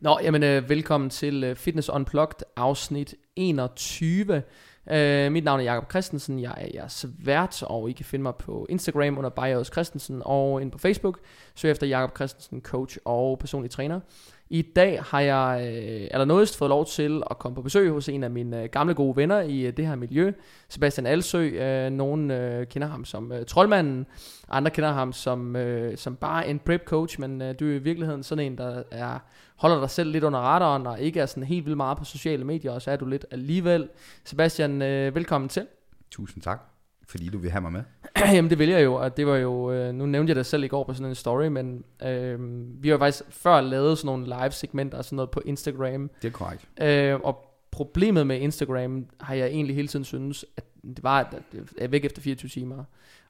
Nå, jamen øh, velkommen til øh, Fitness Unplugged afsnit 21. Øh, mit navn er Jakob Christensen, jeg er jeres vært, og I kan finde mig på Instagram under Bios Christensen, og ind på Facebook, søg efter Jakob Christensen, coach og personlig træner. I dag har jeg øh, allernådigst fået lov til at komme på besøg hos en af mine øh, gamle gode venner i øh, det her miljø, Sebastian Alsø. Øh, nogen øh, kender ham som øh, troldmanden, andre kender ham som, øh, som bare en prep coach, men øh, du er i virkeligheden sådan en, der er, holder dig selv lidt under radaren, og ikke er sådan helt vildt meget på sociale medier, og så er du lidt alligevel. Sebastian, øh, velkommen til. Tusind tak, fordi du vil have mig med. Jamen det vil jeg jo, og det var jo, øh, nu nævnte jeg det selv i går på sådan en story, men øh, vi har faktisk før lavet sådan nogle live segmenter og sådan noget på Instagram. Det er korrekt. Øh, og problemet med Instagram har jeg egentlig hele tiden synes, at det var, at det er væk efter 24 timer.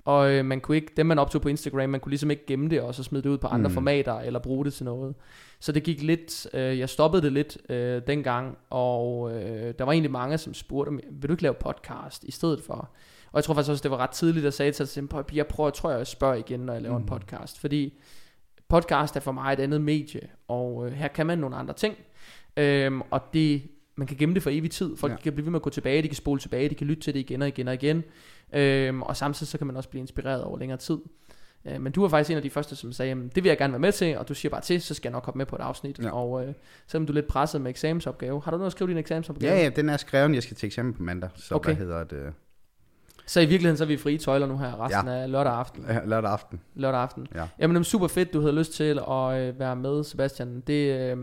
Og øh, man kunne ikke, dem man optog på Instagram, man kunne ligesom ikke gemme det og så smide det ud på andre mm. formater eller bruge det til noget. Så det gik lidt, øh, jeg stoppede det lidt øh, dengang, og øh, der var egentlig mange, som spurgte mig, vil du ikke lave podcast i stedet for? Og jeg tror faktisk også, det var ret tidligt, at jeg sagde til dem, jeg prøver, jeg tror jeg spørger igen, når jeg laver mm. en podcast. Fordi podcast er for mig et andet medie, og øh, her kan man nogle andre ting. Øhm, og det, man kan gemme det for evig tid. Folk ja. kan blive ved med at gå tilbage, de kan spole tilbage, de kan lytte til det igen og igen og igen. Øhm, og samtidig så kan man også blive inspireret over længere tid. Øh, men du var faktisk en af de første, som sagde, det vil jeg gerne være med til, og du siger bare til, så skal jeg nok komme med på et afsnit. Ja. Og øh, selvom du er lidt presset med eksamensopgave, har du noget at skrive din eksamensopgave? Ja, ja, den er skrevet, jeg skal til eksamen på mandag. Så okay. hvad hedder det? Så i virkeligheden så er vi frie tøjler nu her resten ja. af lørdag aften. Ja, lørdag aften. Lørdag aften. Ja. Jamen det er super fedt, du havde lyst til at øh, være med, Sebastian. Det, øh,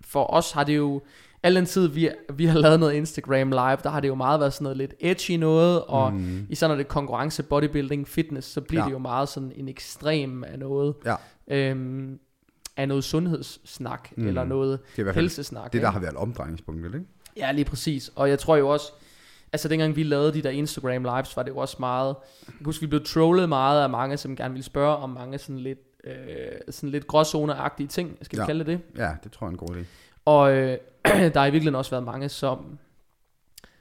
for os har det jo, al den tid vi, vi har lavet noget Instagram live, der har det jo meget været sådan noget lidt edgy noget, og mm. især når det er konkurrence, bodybuilding, fitness, så bliver ja. det jo meget sådan en ekstrem af noget. Ja. Øhm, af noget sundhedssnak, mm. eller noget det er helsesnak. Det, der har været omdrejningspunktet, ikke? Ja, lige præcis. Og jeg tror jo også, altså dengang vi lavede de der Instagram lives, var det jo også meget, jeg kan huske, vi blev trollet meget af mange, som gerne ville spørge om mange sådan lidt, øh, sådan lidt gråzoneagtige ting, skal vi ja. kalde det det? Ja, det tror jeg er en god idé. Og øh, der har i virkeligheden også været mange, som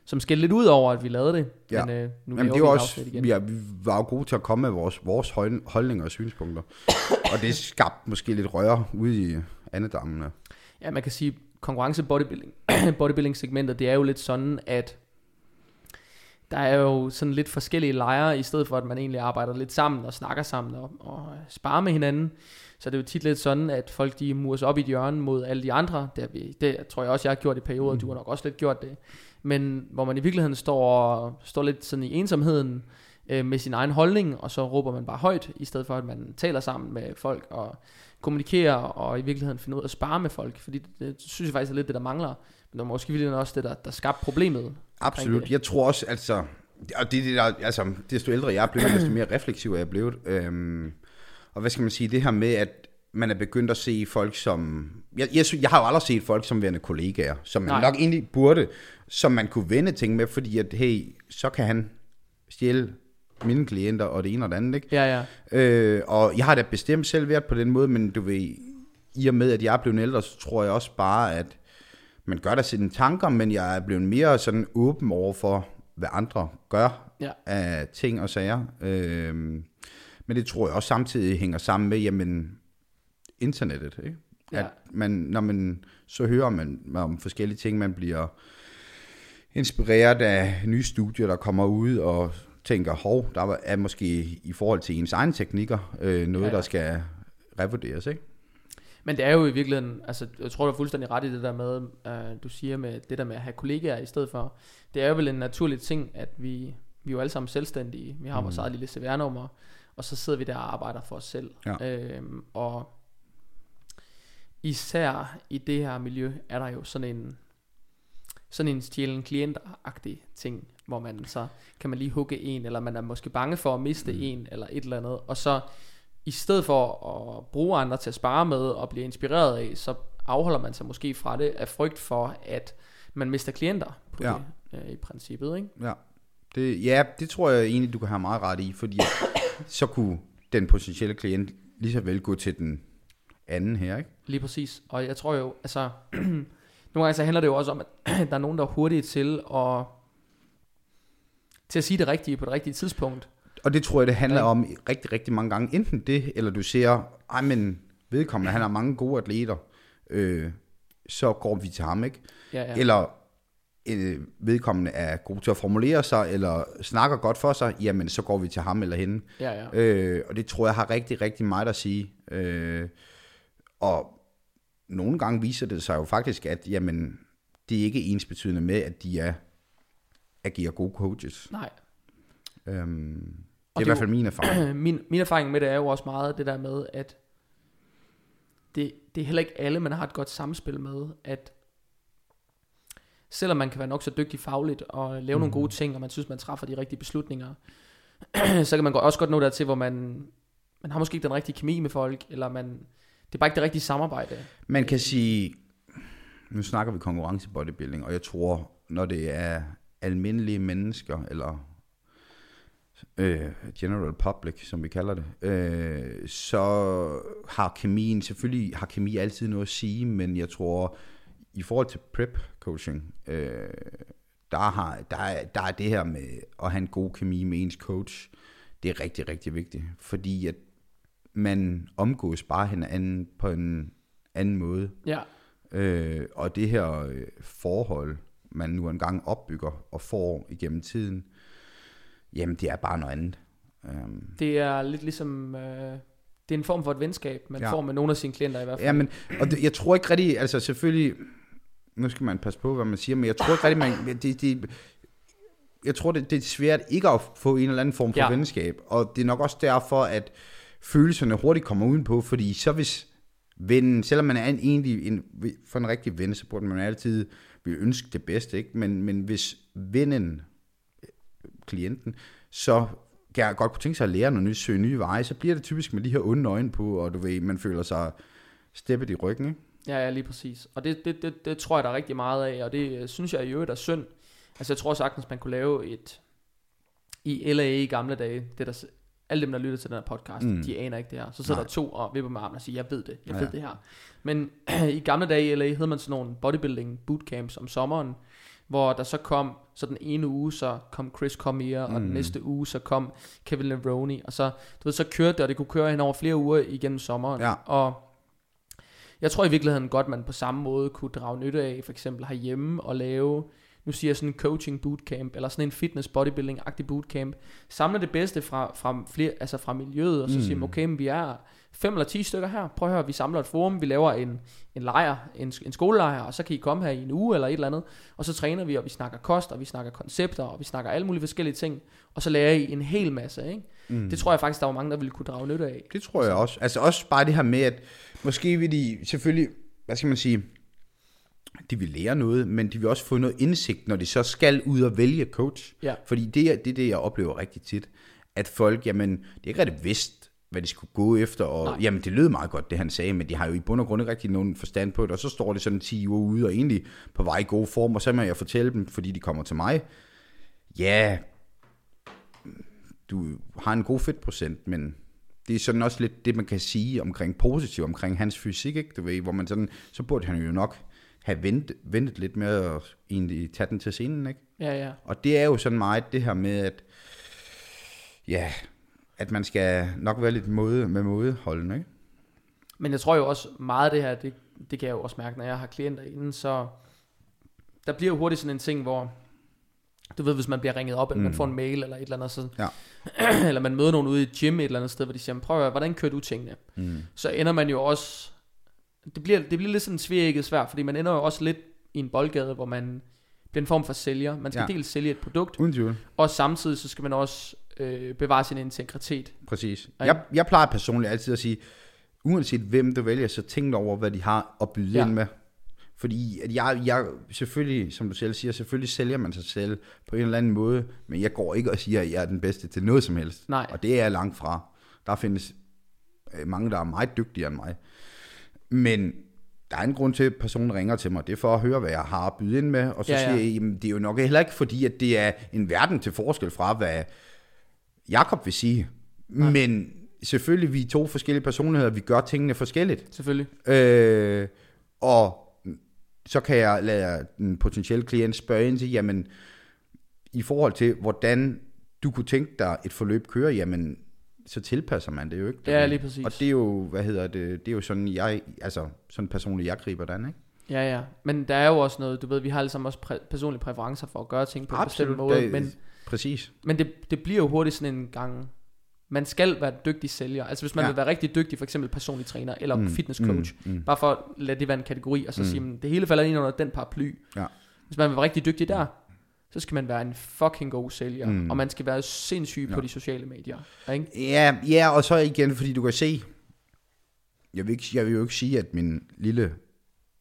som skældte lidt ud over, at vi lavede det. Ja. Men, øh, nu Jamen, det var også, igen. Vi, er, vi var jo gode til at komme med vores, vores holdninger og synspunkter. og det skabte måske lidt røre ude i andedammene. Ja, man kan sige, konkurrence bodybuilding, bodybuilding segmentet, det er jo lidt sådan, at der er jo sådan lidt forskellige lejre, i stedet for at man egentlig arbejder lidt sammen og snakker sammen og, og sparer med hinanden. Så det er jo tit lidt sådan, at folk de mures op i et hjørne mod alle de andre. Det, vi, det tror jeg også, jeg har gjort i perioder, mm. du har nok også lidt gjort det. Men hvor man i virkeligheden står, står lidt sådan i ensomheden øh, med sin egen holdning, og så råber man bare højt, i stedet for at man taler sammen med folk og kommunikerer, og i virkeligheden finder ud af at spare med folk. Fordi det, det synes jeg faktisk er lidt det, der mangler. Men det er måske virkelig også det, der, der skabte problemet. Absolut. Jeg tror også, altså, og det, det der, altså, desto ældre jeg er blevet, desto mere refleksiv er jeg blevet. Øhm, og hvad skal man sige, det her med, at man er begyndt at se folk som... Jeg, jeg, jeg har jo aldrig set folk som værende kollegaer, som man Nej. nok egentlig burde, som man kunne vende ting med, fordi at, hey, så kan han stjæle mine klienter og det ene og det andet, ikke? Ja, ja. Øh, og jeg har da bestemt selv været på den måde, men du ved, i og med, at jeg er blevet ældre, så tror jeg også bare, at man gør der sine tanker, men jeg er blevet mere sådan åben over for, hvad andre gør ja. af ting og sager. Øh, men det tror jeg også samtidig hænger sammen med, jamen, internettet, ikke? Ja. At man, når man så hører man om forskellige ting, man bliver inspireret af nye studier, der kommer ud og tænker, hov, der er måske i forhold til ens egne teknikker øh, noget, ja, ja. der skal revurderes, ikke? Men det er jo i virkeligheden, altså jeg tror du er fuldstændig ret i det der med, uh, du siger med det der med at have kollegaer i stedet for. Det er jo vel en naturlig ting, at vi, vi er jo alle sammen selvstændige. Vi har mm. vores eget lille CVR-nummer, og så sidder vi der og arbejder for os selv. Ja. Øhm, og især i det her miljø, er der jo sådan en, sådan en stjælen klientagtig ting, hvor man så kan man lige hugge en, eller man er måske bange for at miste mm. en, eller et eller andet, og så i stedet for at bruge andre til at spare med og blive inspireret af, så afholder man sig måske fra det af frygt for, at man mister klienter på ja. det, øh, i princippet. Ikke? Ja. Det, ja, det tror jeg egentlig, du kan have meget ret i, fordi så kunne den potentielle klient lige så vel gå til den anden her, ikke? Lige præcis. Og jeg tror jo, altså, nogle gange så handler det jo også om, at der er nogen, der er hurtige til at, til at sige det rigtige på det rigtige tidspunkt. Og det tror jeg, det handler ja. om rigtig, rigtig mange gange. Enten det, eller du ser, ej men vedkommende, han har mange gode atleter. Øh, så går vi til ham, ikke? Ja, ja. Eller øh, vedkommende er god til at formulere sig, eller snakker godt for sig, jamen så går vi til ham eller hende. ja, ja. Øh, og det tror jeg har rigtig, rigtig meget at sige. Øh, og nogle gange viser det sig jo faktisk, at jamen, det er ikke ens betydende med, at de er agerer gode coaches. Nej. Øhm, det er i det er hvert fald min erfaring. min, min erfaring med det er jo også meget det der med, at det, det er heller ikke alle, man har et godt samspil med, at selvom man kan være nok så dygtig fagligt og lave mm. nogle gode ting, og man synes, man træffer de rigtige beslutninger, så kan man også godt nå dertil, hvor man, man har måske ikke den rigtige kemi med folk, eller man, det er bare ikke det rigtige samarbejde. Man kan sige, nu snakker vi konkurrence bodybuilding, og jeg tror, når det er almindelige mennesker, eller øh, general public, som vi kalder det, øh, så har kemien, selvfølgelig har kemi altid noget at sige, men jeg tror, i forhold til prep coaching, øh, der, har, der, er, der er det her med at have en god kemi med ens coach, det er rigtig, rigtig vigtigt, fordi at man omgås bare hinanden på en anden måde, Ja, Øh, og det her øh, forhold, man nu engang opbygger og får igennem tiden, jamen det er bare noget andet. Øhm, det er lidt ligesom, øh, det er en form for et venskab, man ja. får med nogle af sine klienter i hvert fald. ja, men, og det, jeg tror ikke rigtig, altså selvfølgelig, nu skal man passe på, hvad man siger, men jeg tror ikke rigtig, man, det, det, jeg tror, det, det er svært ikke at få en eller anden form for ja. Venskab, og det er nok også derfor, at følelserne hurtigt kommer udenpå, fordi så hvis vennen, selvom man er en egentlig, en, for en rigtig ven, så burde man altid vil ønske det bedste, ikke? Men, men hvis vennen, klienten, så kan jeg godt kunne tænke sig at lære noget nyt, søge nye veje, så bliver det typisk med de her onde øjne på, og du ved, man føler sig steppet i ryggen, ikke? Ja, ja, lige præcis. Og det, det, det, det tror jeg, der er rigtig meget af, og det øh, synes jeg i øvrigt er synd. Altså jeg tror sagtens, man kunne lave et, i LA i gamle dage, det der, alle dem, der lytter til den her podcast, Mm. mm. de aner ikke det her. Så sidder Nej. der to og vipper med armen og siger, jeg ved det, jeg Ja. ved det her. Men i gamle dage i LA havde man sådan nogle bodybuilding bootcamps om sommeren, hvor der så kom, så den ene uge, så kom Chris Cormier, og den Mm. næste uge, så kom Kevin Levrone, og så, du ved, så kørte det, og det kunne køre hen over flere uger igennem sommeren. Ja. Og jeg tror i virkeligheden godt, man på samme måde kunne drage nytte af, for eksempel herhjemme og lave, nu siger jeg sådan en coaching bootcamp, eller sådan en fitness bodybuilding-agtig bootcamp. Samle det bedste fra, fra, flere, altså fra miljøet, og så Mm. sige, okay, men vi er fem eller ti stykker her. Prøv at høre, vi samler et forum, vi laver en, en lejr, en, en skolelejr, og så kan I komme her i en uge eller et eller andet, og så træner vi, og vi snakker kost, og vi snakker koncepter, og vi snakker alle mulige forskellige ting, og så lærer I en hel masse, ikke? Mm. Det tror jeg faktisk, der var mange, der ville kunne drage nytte af. Det tror jeg også. Altså også bare det her med, at måske vil de selvfølgelig, hvad skal man sige, de vil lære noget, men de vil også få noget indsigt, når de så skal ud og vælge coach. Ja. Fordi det er det, er det, jeg oplever rigtig tit, at folk, jamen, det er ikke rigtig vidst, hvad de skulle gå efter, og Nej. jamen, det lød meget godt, det han sagde, men de har jo i bund og grund ikke rigtig nogen forstand på det, og så står det sådan 10 uger ude, og egentlig på vej i god form, og så må jeg fortælle dem, fordi de kommer til mig, ja, du har en god fedtprocent, men det er sådan også lidt det, man kan sige omkring positivt, omkring hans fysik, ikke? Du ved, hvor man sådan, så burde han jo nok have ventet, ventet lidt med at egentlig tage den til scenen, ikke? Ja, ja. Og det er jo sådan meget det her med, at ja, at man skal nok være lidt måde, med mådeholdende, ikke? Men jeg tror jo også meget af det her, det, det kan jeg jo også mærke, når jeg har klienter inden, så der bliver jo hurtigt sådan en ting, hvor du ved, hvis man bliver ringet op, eller mm. man får en mail eller et eller andet, så, Ja. eller man møder nogen ude i et gym et eller andet sted, hvor de siger, prøv at høre, hvordan kører du tingene? Mm. Så ender man jo også, det bliver, det bliver lidt sådan svækket svært, fordi man ender jo også lidt i en boldgade, hvor man bliver en form for sælger. Man skal Ja. dels sælge et produkt, tvivl. og samtidig så skal man også øh, bevare sin integritet. Præcis. Ja. Jeg, jeg plejer personligt altid at sige, uanset hvem du vælger, så tænk over, hvad de har at byde Ja. ind med. Fordi at jeg, jeg selvfølgelig, som du selv siger, selvfølgelig sælger man sig selv på en eller anden måde, men jeg går ikke og siger, at jeg er den bedste til noget som helst. Nej. Og det er jeg langt fra. Der findes øh, mange, der er meget dygtigere end mig. Men der er en grund til, at personen ringer til mig. Det er for at høre, hvad jeg har at byde ind med. Og så Ja, ja, ja. siger jeg, jamen, det er jo nok heller ikke fordi, at det er en verden til forskel fra, hvad Jakob vil sige. Nej. Men selvfølgelig, vi er to forskellige personligheder. Vi gør tingene forskelligt. Selvfølgelig. Øh, og så kan jeg lade den potentielle klient spørge ind til, jamen, i forhold til, hvordan du kunne tænke dig et forløb køre, jamen, så tilpasser man det jo ikke. Ja, lige præcis. Og det er jo, hvad hedder det, det er jo sådan, jeg, altså, sådan personligt, jeg griber den, ikke? Ja, ja. Men der er jo også noget, du ved, vi har alle sammen også præ- personlige præferencer for at gøre ting på en bestemt måde. det- Men, Præcis. men det, det bliver jo hurtigt sådan en gang... Man skal være dygtig sælger. Altså hvis man Ja. vil være rigtig dygtig, for eksempel personlig træner eller mm, fitness coach. Mm, mm. Bare for at lade det være en kategori, og så mm. sige, men det hele falder ind under den paraply. Ja. Hvis man vil være rigtig dygtig der, så skal man være en fucking god sælger. Mm. Og man skal være sindssyg ja. på de sociale medier. Ikke? Ja, ja, og så igen, fordi du kan se, jeg vil, ikke, jeg vil jo ikke sige, at min lille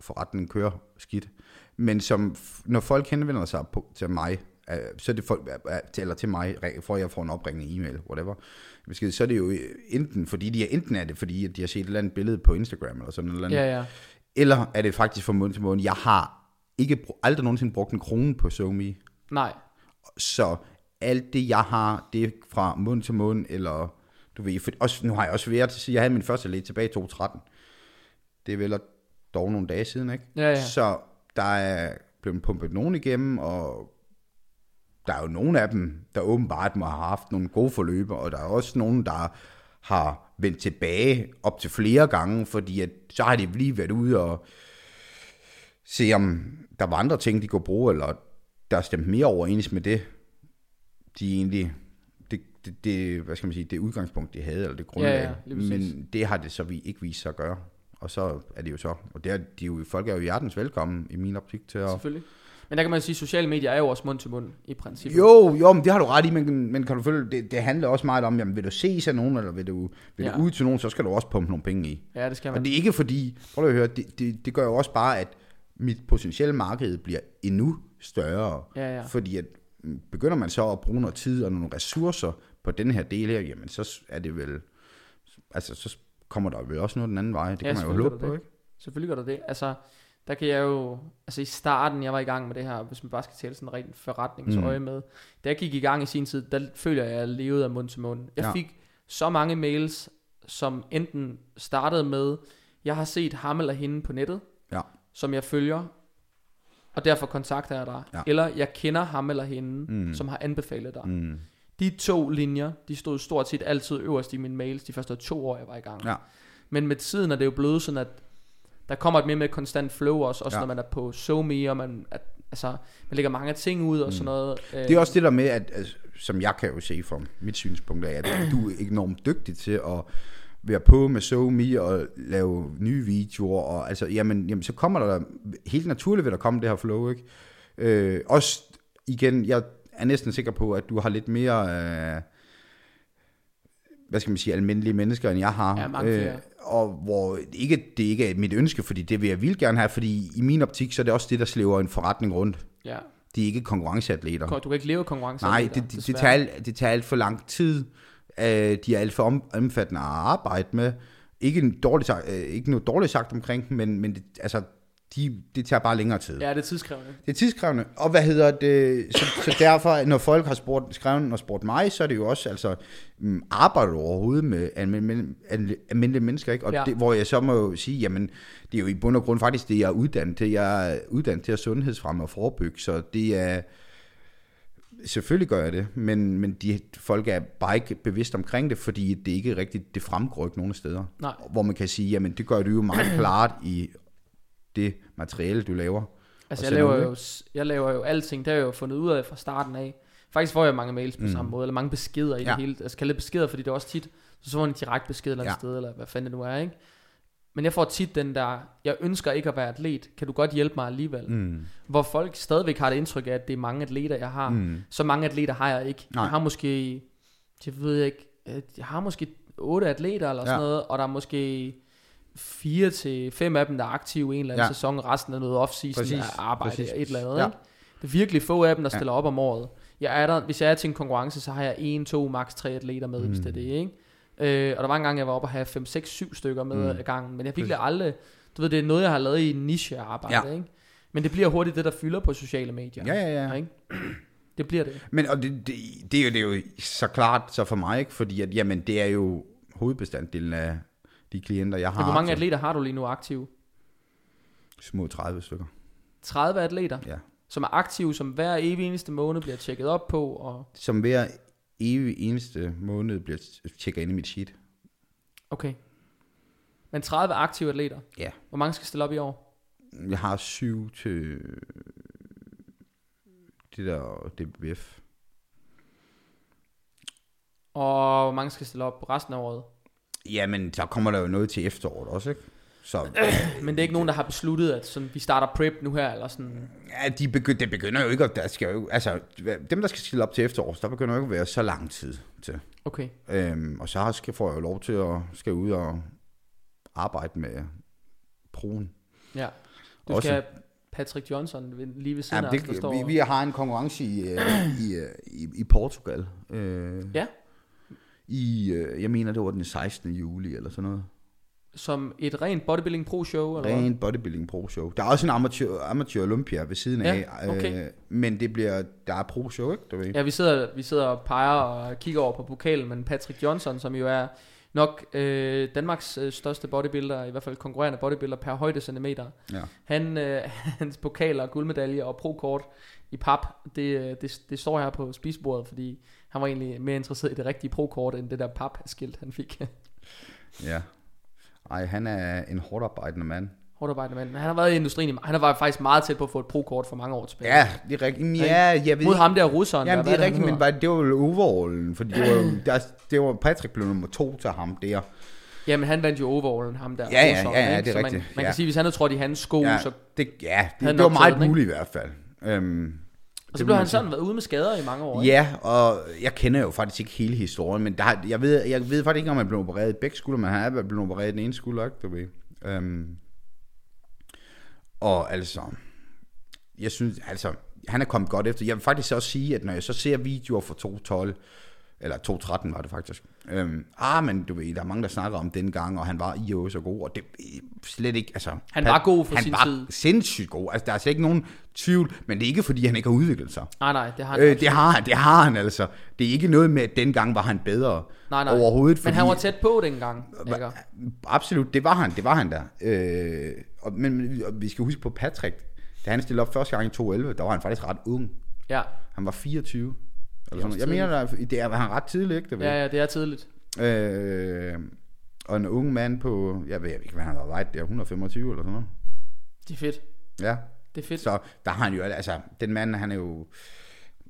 forretning kører skidt, men som, når folk henvender sig på, til mig, øh, så er det folk, øh, til- eller til mig, for jeg får en opringende e-mail, whatever, besked, så er det jo enten, fordi de er, enten er det, fordi de har set et eller andet billede på Instagram, eller sådan noget, Ja, ja. eller er det faktisk fra måned til måned. Jeg har ikke aldrig nogensinde brugt en krone på SoMe, Nej. så alt det, jeg har, det er fra måned til måned, eller du ved, for, også, nu har jeg også været til at sige, jeg havde min første læge tilbage i 2013. Det er vel dog nogle dage siden, ikke? Ja, ja. Så der er blevet pumpet nogen igennem, og der er jo nogle af dem, der åbenbart må have haft nogle gode forløb, og der er også nogen, der har vendt tilbage op til flere gange, fordi at, så har de lige været ude og se, om der var andre ting, de kunne bruge, eller der stemte mere overens med det, de egentlig, det, det, det, hvad skal man sige, det udgangspunkt, de havde, eller det grundlag. Ja, ja. Men det har det så vi ikke vist sig at gøre. Og så er det jo så, og det er, de jo, folk er jo hjertens velkommen i min optik til at... Men der kan man sige, at sociale medier er jo også mund til mund i princippet. Jo, jo, men det har du ret i, men, men kan du følge, det, det handler også meget om, jamen, vil du se sig nogen, eller vil du, vil Ja. du ud til nogen, så skal du også pumpe nogle penge i. Ja, det skal Og man. det er ikke fordi, prøv at høre, det, det, det gør jo også bare, at mit potentielle marked bliver endnu større. Ja, ja. Fordi at mm, begynder man så at bruge noget tid og nogle ressourcer på den her del her, jamen så er det vel, altså så kommer der vel også noget den anden vej. Det Ja, kan man jo håbe på, ikke? Selvfølgelig gør der det. Altså, der kan jeg jo... Altså i starten, jeg var i gang med det her, hvis man bare skal tælle sådan rent forretningsøje mm. med. Da jeg gik i gang i sin tid, der føler jeg, at jeg levede af mund til mund. Jeg Ja. fik så mange mails, som enten startede med, jeg har set ham eller hende på nettet, Ja. som jeg følger, og derfor kontakter jeg dig. Ja. Eller jeg kender ham eller hende, Mm. som har anbefalet dig. Mm. De to linjer, de stod stort set altid øverst i mine mails, de første to år, jeg var i gang. Ja. Men Men med tiden er det jo blevet sådan, at der kommer et mere med konstant flow også, også Ja. når man er på SoMe, og man, at, altså, man lægger mange ting ud og sådan noget. Øh, Det er også det der med, at, altså, som jeg kan jo se fra mit synspunkt af, at du er enormt dygtig til at være på med SoMe og lave nye videoer, og altså, jamen, jamen så kommer der, helt naturligt vil der komme det her flow, ikke? Øh, også, igen, jeg er næsten sikker på, at du har lidt mere, øh, hvad skal man sige, almindelige mennesker, end jeg har. Ja, mange flere. Og hvor ikke, det ikke er mit ønske, fordi det vil jeg vildt gerne have, fordi i min optik, så er det også det, der slæver en forretning rundt. ja. De er ikke konkurrenceatleter. Du kan ikke leve af konkurrence. Nej, det, det, det, tager alt, det tager alt for lang tid. Uh, de er alt for om, omfattende at arbejde med. Ikke, en dårlig, øh, ikke noget dårligt sagt omkring men, men det, altså, de, det tager bare længere tid. Ja, det er tidskrævende. Det er tidskrævende. Og hvad hedder det? Så, så derfor, når folk har spurgt, skrevet og spurgt mig, så er det jo også, altså, mm, arbejder du overhovedet med almindelige, almindelige mennesker, ikke? Og Ja. det, hvor jeg så må jo sige, jamen, det er jo i bund og grund faktisk det, jeg er uddannet til. Jeg er uddannet til at sundhedsfremme og forebygge, så det er, selvfølgelig gør jeg det, men, men de folk er bare ikke bevidst omkring det, fordi det ikke rigtigt, det fremgår ikke nogen steder. Nej. Hvor man kan sige, jamen, det gør du jo meget klart i det materiale, du laver. Altså, jeg laver, ud, jo, jeg laver jo alting, det har jeg jo fundet ud af fra starten af. Faktisk får jeg mange mails på mm. samme måde, eller mange beskeder i Ja. det hele. Jeg skal kalde det beskeder, fordi det er også tit, så får en direkte besked et eller Ja. ja. sted, eller hvad fanden det nu er, ikke? Men jeg får tit den der, jeg ønsker ikke at være atlet, kan du godt hjælpe mig alligevel? Mm. Hvor folk stadigvæk har det indtryk af, at det er mange atleter, jeg har. Mm. Så mange atleter har jeg ikke. Nej. Jeg har måske, jeg ved ikke, øh, jeg har måske otte atleter eller sådan Ja. noget, og der er måske fire til fem af dem, der er aktive i en eller anden Ja. ja. sæson, resten er noget off-season Præcis. af arbejde, Præcis. et eller andet. Ja. Ikke? Det er virkelig få af dem, der Ja. stiller op om året. Jeg er der, hvis jeg er til en konkurrence, så har jeg en, to, maks tre atleter med, mm. hvis det er det, ikke? Øh, og der var en gang, jeg var oppe og have 5, 6, 7 stykker med Mm. mm. ad gangen, men jeg virkelig aldrig, du ved, det er noget, jeg har lavet i en niche arbejde, Ja. ja. ikke? Men det bliver hurtigt det, der fylder på sociale medier. Ja, ja, ja. Ikke? Det bliver det. Men og det, det, det, er jo, det er jo så klart så for mig, ikke? fordi at, jamen, det er jo hovedbestanddelen af de klienter, jeg har. Men hvor mange atleter har du lige nu aktive? Små 30 stykker. 30 atleter, Ja. som er aktive, som hver evig eneste måned bliver tjekket op på, og Som hver evig eneste måned bliver tjekket ind i mit sheet. okay. Men 30 aktive atleter. Ja. Hvor mange skal stille op i år? Jeg har syv til det der DBF. Og hvor mange skal stille op resten af året? Jamen, der kommer der jo noget til efteråret også, ikke? Så Men det er ikke nogen, der har besluttet, at sådan, vi starter prep nu her, eller sådan... ja, de begynder, det begynder jo ikke, at der skal jo, altså, dem, der skal stille op til efteråret, der begynder jo ikke at være så lang tid til. Okay. Øhm, og så skal, får jeg jo lov til at skal ud og arbejde med proen. Ja. Du Også- skal Patrick Johnson lige ved siden Ja, af os, der står... vi, vi har en konkurrence i, øh, i, øh, i, i Portugal. Øh, Ja, I, øh, jeg mener, det var den 16. juli eller sådan noget. som et rent bodybuilding pro show, eller hvad? Ren bodybuilding pro show. Der er også en amatør, amatør Olympia ved siden Ja, af. okay. Øh, men det bliver, der er pro show, ikke? Du ved. Ja, vi sidder, vi sidder og peger og kigger over på pokalen, men Patrick Johnson, som jo er nok øh, Danmarks øh, største bodybuilder, i hvert fald konkurrerende bodybuilder per højdecentimeter. Ja. Han, øh, hans pokaler, guldmedalje og pro-kort i pap, det, øh, det, det står her på spisebordet, fordi han var egentlig mere interesseret i det rigtige pro-kort, end det der pap-skilt, han fik. ja. Ej, han er en hårdt arbejdende mand. Hårdt arbejdende mand. Men han har været i industrien, i- han var faktisk meget tæt på at få et pro-kort for mange år tilbage. Ja, det er rigtigt. Ja, jeg ved Mod ham der russeren. Jamen, der, det er rigtigt, men var, det var jo overallen, fordi det var, jo- der, det var Patrick blev nummer to til ham der. Jamen, han vandt jo overallen, ham der. Ja, ja, russeren, ja, ja, ikke? det er Så man, rigtigt. Man Ja. kan sige, hvis han havde trådt i hans sko, Ja, så... det, ja, det, det var meget muligt i hvert fald. Øhm, Og så blev han sådan været ude med skader i mange år. ikke? Ja, og jeg kender jo faktisk ikke hele historien, men der, har- jeg, ved, jeg ved faktisk ikke, om han blev opereret i begge skuldre, men han er blevet opereret i den ene skulder, ikke, du ved. Øhm, og altså, jeg synes, altså, han er kommet godt efter. Jeg vil faktisk også sige, at når jeg så ser videoer fra 212, eller 213 var det faktisk. Øhm, ah, men du ved, der er mange, der snakker om den gang, og han var i jo så god, og det er slet ikke, altså... Han var god for han sin var tid. sindssygt god, altså der er slet ikke nogen tvivl, men det er ikke fordi, han ikke har udviklet sig. Nej, nej, det har han Øh, absolut. det har han, det har han altså. Det er ikke noget med, at dengang var han bedre nej, nej. overhovedet. Men han var tæt på dengang, ikke? Absolut, det var han, det var han der. Øh, og, men og vi skal huske på Patrick, da han stillede op første gang i 2011, der var han faktisk ret ung. Ja. Han var 24. Eller sådan. Jeg mener, der, det er han ret tidligt, ikke? Det ja, ja, det er tidligt. øh, og en ung mand på, jeg ved ikke, hvad han har vejet der, 125 eller sådan noget. Det er fedt. Ja, Det er fedt. så der har han jo, altså, den mand, han er jo,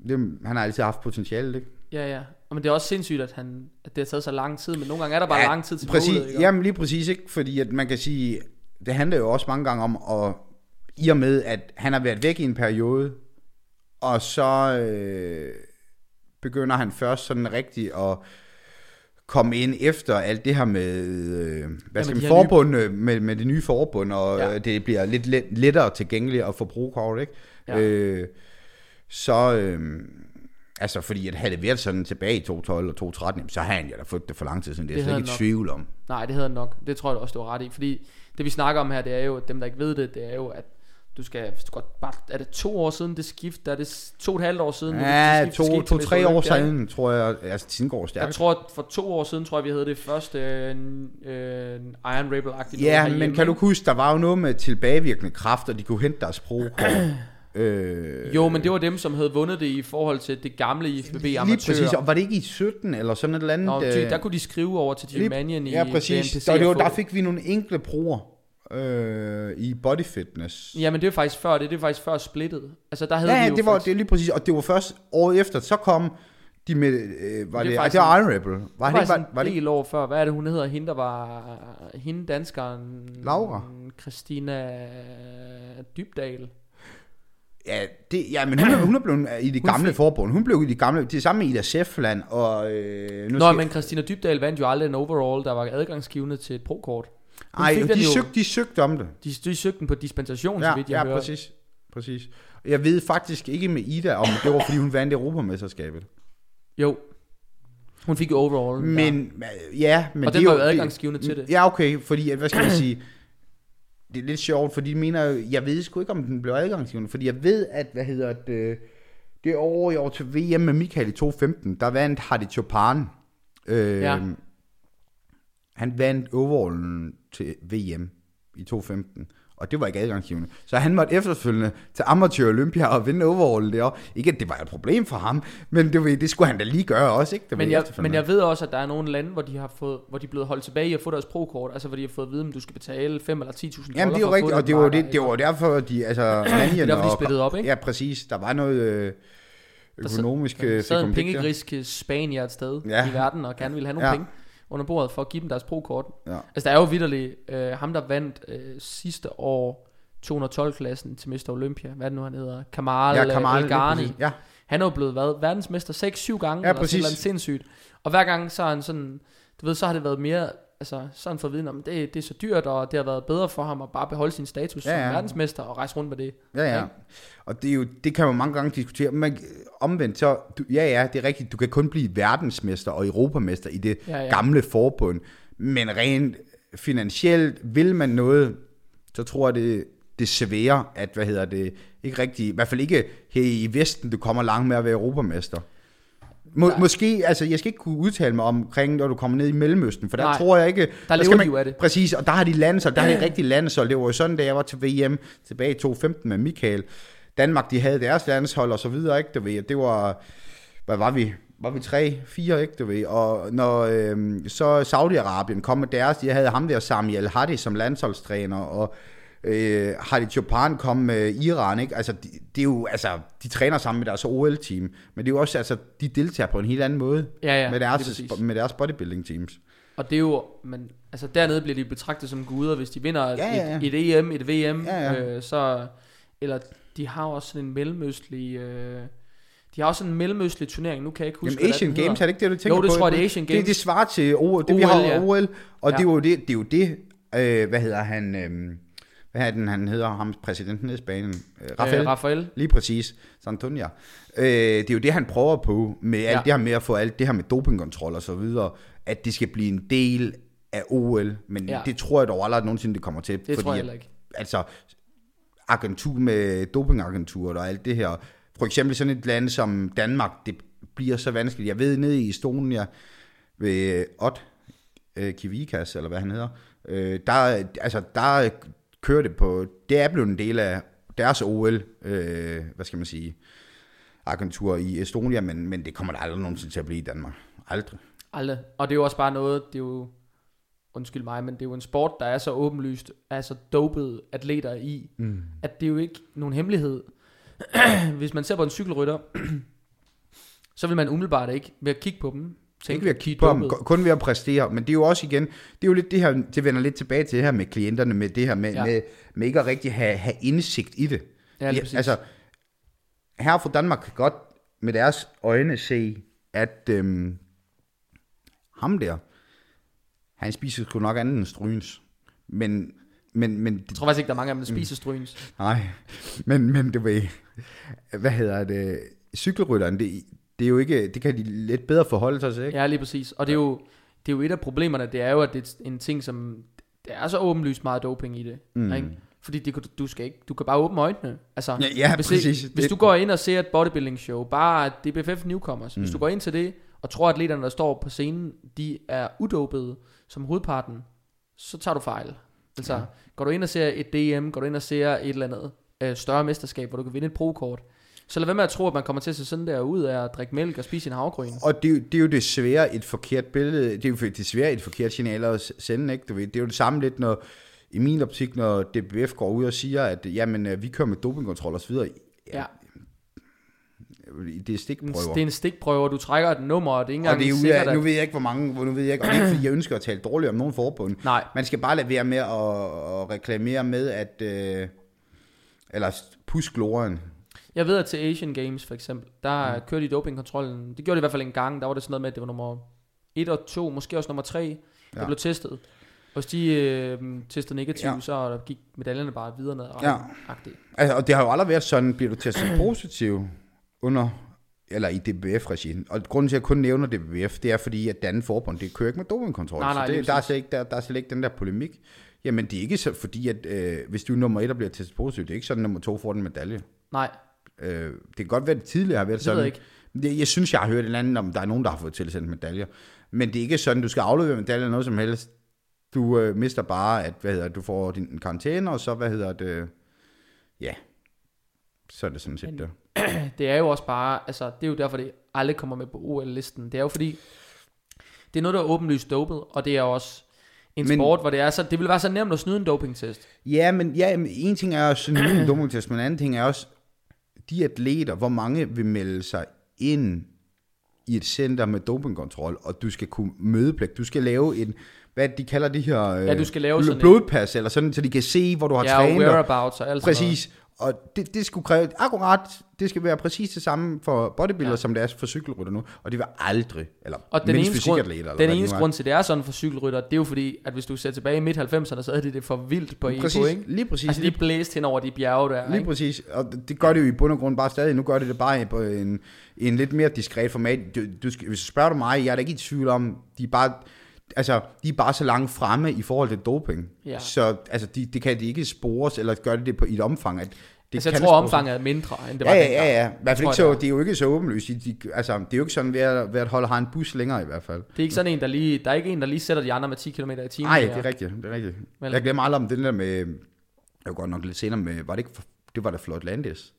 det, han har altid haft potentiale, ikke? Ja, ja. Og men det er også sindssygt, at, han, at det har taget så lang tid, men nogle gange er der bare Ja, lang tid til præcis, målet, ikke? Jamen lige præcis, ikke? Fordi at man kan sige, det handler jo også mange gange om, at i og med, at han har været væk i en periode, og så øh, begynder han først sådan rigtig at komme ind efter alt det her med, øh, hvad skal de man, forbund, nye... med, med det nye forbund, og Ja. ja. det bliver lidt let, lettere tilgængeligt at få brugkort, ikke? Ja. Øh, så, øh, altså fordi at havde det været sådan tilbage i 2012 og 2013, jamen, så havde han jo da fået det for lang tid siden, det er jeg slet havde ikke i tvivl om. Nej, det den nok. Det tror jeg også, du har ret i. Fordi det vi snakker om her, det er jo, dem der ikke ved det, det er jo, at du skal, hvis du godt, bare, er det to år siden det skift, er det to og et halvt år siden? Ja, det to, skete til to, Mr. tre år siden, tror jeg, altså tiden går Jeg stærkt. tror, at for to år siden, tror jeg, vi havde det første øh, øh, Iron Rebel-agtige Ja, men kan du huske, der var jo noget med tilbagevirkende kraft, og de kunne hente deres brugkort. øh, Jo, men det var dem, som havde vundet det i forhold til det gamle IFBB Lige amatører. præcis, og var det ikke i 17 eller sådan et eller andet? Nå, øh, der kunne de skrive over til lige- Manion i Ja, præcis. BNPC Der, det var, der fik vi nogle enkle bruger øh, i body fitness. Ja, men det er faktisk før det, det er faktisk før splittet. Altså der havde Ja, vi ja jo det var faktisk, det er lige præcis, og det var først året efter, så kom de med, øh, var Det det, er det, det var Iron Rebel. Var det det, var ikke, var, en var det, del år før. Hvad er det, hun hedder? Hende, der var... Hende danskeren... Laura. Christina Dybdal. Ja, det, ja men hun, hun er blevet øh, i det Hun gamle fik- forbund. Hun blev i det gamle, det samme med Ida Sefland, og... Øh, nu Nå, skal- men Christina Dybdal vandt jo aldrig en overall, der var adgangsgivende til et pro-kort. Hun Ej, fik de, jo- søgte, de søgte om det. De, de søgte den på dispensation, så Ja, vidt jeg ja hører. præcis. præcis. Jeg ved faktisk ikke med Ida, om det var, fordi hun vandt Europamesterskabet. Jo. Hun fik jo overall. ja. Men, ja, men Og det den var jo det- adgangsgivende til det. Ja, okay, fordi, hvad skal man sige, det er lidt sjovt, fordi de mener, jeg ved sgu ikke, om den blev adgangsgivende, fordi jeg ved, at, hvad hedder det, det år i år til VM med Michael i 2015, der vandt Hardy Chopin. Øh, Ja. Han vandt overallen til VM i 2015, og det var ikke adgangsgivende. Så han måtte efterfølgende til Amatør Olympia og vinde overall derovre. Ikke, at det var et problem for ham, men det, ved, det skulle han da lige gøre også, ikke? Det Men jeg, men jeg ved også, at der er nogle lande, hvor de har fået, hvor de er blevet holdt tilbage i at få deres pro-kort, altså hvor de har fået at vide, om du skal betale 5 eller 10.000 dollar Jamen, det er jo rigtigt, og det var, det, det var derfor, de, altså, Manjen derfor, de splittede op, ikke? Ja, præcis. Der var noget øh, sad- økonomisk Der øh, sad en der. pengegrisk spanier et sted Ja. i verden, og gerne ville have nogle ja. penge under bordet for at give dem deres pro-kort. Ja. Altså der er jo vidderligt, øh, ham der vandt øh, sidste år 212-klassen til Mr. Olympia, hvad er det nu han hedder, Kamal, Ja, Kamal, El lige Ghani. præcis. Ja, Han er jo blevet hvad, verdensmester 6-7 gange, Ja, eller præcis. sådan noget sindssygt. Og hver gang så er han sådan, du ved, så har det været mere, altså så har han fået viden om, det, det er så dyrt, og det har været bedre for ham at bare beholde sin status Ja, ja, som verdensmester og rejse rundt med det. ja, ja. Og det, er jo, det kan man mange gange diskutere. Men omvendt så, du, ja, ja, det er rigtigt. Du kan kun blive verdensmester og europamester i det Ja, ja. gamle forbund. Men rent finansielt vil man noget, så tror jeg, det, det er svære, at, hvad hedder det, ikke rigtig, i hvert fald ikke her i Vesten, du kommer langt med at være europamester. Må, Nej. måske, altså jeg skal ikke kunne udtale mig omkring, når du kommer ned i Mellemøsten, for der Nej. tror jeg ikke... Der lever skal de jo af det. Præcis, og der har de landshold, der har de rigtig landshold. Det var jo sådan, da jeg var til VM tilbage i 2015 med Michael. Danmark, de havde deres landshold og så videre, ikke? Du ved, det var, hvad var vi? Var vi tre, fire, ikke? Du ved, og når øhm, så Saudi-Arabien kom med deres, de havde ham der Sami El Hadi som landsholdstræner, og øh, Hadi Chopin kom med Iran, ikke? Altså, de, det er jo, altså, de træner sammen med deres OL-team, men det er jo også, altså, de deltager på en helt anden måde Ja, ja, med, deres, med deres bodybuilding-teams. Og det er jo, men altså dernede bliver de betragtet som guder, hvis de vinder Ja, ja, ja. Et, et EM, et VM, Ja, ja. Øh, så, eller de har også sådan en mellemøstlig, øh, de har også en mellemøstlig turnering, nu kan jeg ikke huske, Jamen hvad Asian den Games, er det ikke det, du tænker Jo, det på? tror jeg, det er Asian Det, Games. det svarer til OL, det vi OL, har ja. OL, og Ja. det er jo det, det, er jo det øh, hvad hedder han, øh, hvad er den, han hedder, ham præsidenten nede i Spanien, øh, Rafael, Øh, Rafael. lige præcis, Santonia. Øh, det er jo det, han prøver på, med alt Ja. det her med at få alt det her med dopingkontrol og så videre, at det skal blive en del af OL, men Ja. det tror jeg dog aldrig nogensinde, det kommer til. Det tror jeg ikke. altså agentur med dopingagenturet og alt det her. For eksempel sådan et land som Danmark, det bliver så vanskeligt. Jeg ved, nede i Estonia ved Odd øh, Kivikas, eller hvad han hedder, øh, der, altså, der kører det på, det er blevet en del af deres OL, øh, hvad skal man sige, agentur i Estonia, men, men det kommer der aldrig nogensinde til at blive i Danmark. Aldrig. Aldrig. Og det er jo også bare noget, det er jo, undskyld mig, men det er jo en sport, der er så åbenlyst, er så dopet atleter i, mm. at det er jo ikke nogen hemmelighed. Hvis man ser på en cykelrytter, så vil man umiddelbart ikke ved at kigge på dem, tænke, Ikke ved at kigge på ham, kun ved at præstere. Men det er jo også igen, det er jo lidt det her, det vender lidt tilbage til det her med klienterne, med det her med. Ja. med, med ikke at rigtig have, have indsigt i det. Ja, lige præcis. altså, her fra Danmark kan godt med deres øjne se, at øhm, ham der, han spiser sgu nok andet end strygens. Men, men, men, Jeg tror faktisk ikke, der er mange af dem, der spiser strygens. nej, men, men du ved, hvad hedder det, cykelrytteren, det, det er jo ikke, det kan de lidt bedre forholde sig til, ikke? Ja, lige præcis. Og det er, jo, det er jo et af problemerne, det er jo, at det er en ting, som... Der er så åbenlyst meget doping i det. Mm. Ikke? Fordi det, du- skal ikke, du kan bare åbne øjnene. Altså, Ja, ja, hvis, præcis. Det, hvis du går ind og ser et bodybuilding show, bare DBFF Newcomers, mm. hvis du går ind til det, og tror, at atleterne, der står på scenen, de er udopede som hovedparten, så tager du fejl. Altså, ja. går du ind og ser et DM, går du ind og ser et eller andet øh, større mesterskab, hvor du kan vinde et pro-kort, så lad være med at tro, at man kommer til at se sådan der ud af at drikke mælk og spise sin havgryn. Og det, er jo- det er jo desværre et forkert billede, det er jo desværre et forkert signal at sende, ikke? Du ved, det er jo det samme lidt, når, i min optik, når DBF går ud og siger, at jamen, øh, vi kører med dopingkontrol og så videre. Ja. Det er En- stikprøver. Det er en stikprøve, og du trækker et nummer, og det er ikke og engang det er sikkert, ja, nu at... ved jeg ikke, hvor mange, nu ved jeg ikke, og det er ikke, fordi jeg ønsker at tale dårligt om nogen forbund. Nej, Man skal bare lade være med at, at reklamere med, at, øh, eller pusk glorien. Jeg ved, at til Asian Games for eksempel, der mm. kørte de dopingkontrollen. Det gjorde de i hvert fald en gang. Der var det sådan noget med, at det var nummer 1 og 2, måske også nummer 3, der Ja. blev testet. Og hvis de øh, testede negativt, Ja. ja. så gik medaljerne bare videre ned. Ja. Agtigt. Altså, og det har jo aldrig været sådan, bliver du testet positiv under, eller i DBF-regi. Og grunden til, at jeg kun nævner DBF, det er fordi, at den forbund, det kører ikke med dopingkontrol. Nej, nej, så det, der, er slet ikke, der, der er slet ikke den der polemik. Jamen, det er ikke så, fordi, at øh, hvis du er nummer et og bliver testet positiv, det er ikke sådan, at nummer to får den medalje. Nej, Øh, det kan godt være, at det tidligere har været det sådan. ved jeg ikke. Det, jeg synes, jeg har hørt en anden, om der er nogen, der har fået tilsendt medaljer. Men det er ikke sådan, du skal aflevere medaljer eller noget som helst. Du øh, mister bare, at hvad hedder, du får din karantæne, og så, hvad hedder det, ja, så er det sådan set Men- det. det er jo også bare, altså det er jo derfor, det aldrig kommer med på OL-listen. Det er jo fordi, det er noget, der er åbenlyst dopet, og det er også en Men- sport, hvor det er så, det vil være så nemt at snyde en dopingtest. Ja, men ja, men en ting er også sådan en dummeltest, men en anden ting er også, de atleter, hvor mange vil melde sig ind i et center med dopingkontrol, og du skal kunne mødepligt. Du skal lave en, hvad de kalder det her, øh, Ja, du skal lave bl- sådan en- blodpas, eller sådan, så de kan se, hvor du har Ja, trænet. og- whereabouts og alt sådan noget. Og det, det skulle kræve, akkurat, det skal være præcis det samme for bodybuilder, ja. Som det er for cykelrytter nu. Og det vil aldrig, eller Og den eneste, grund, eller den hvad eneste grund til, det er sådan for cykelrytter, det er jo fordi, at hvis du ser tilbage i midt-90'erne, så havde de det for vildt på EPO, ikke? lige præcis. Altså, de blæste hen over de bjerge der, Lige ikke? præcis, og det gør det jo i bund og grund bare stadig. Nu gør det det bare på en, en lidt mere diskret format. Du, du hvis du spørger mig, jeg er da ikke i tvivl om, de er bare, altså, de er bare så langt fremme i forhold til doping. Ja. Så altså, de, det kan de ikke spores, eller gøre det på, i et omfang. At det altså, jeg tror, spores. omfanget er mindre, end det Ja, var ja, dengang. ja, ja. I hvert fald ikke så, det er jo ikke så åbenlyst. De, de, altså, det er jo ikke sådan, ved at, ved at holde har en bus længere i hvert fald. Det er ikke sådan en, der lige, der er ikke en, der lige sætter de andre med 10 km i timen. Nej, det er rigtigt. Det er rigtigt. Vel? Jeg glemmer aldrig om den der med, jeg var godt nok lidt senere med, var det ikke, det var da Floyd Landis.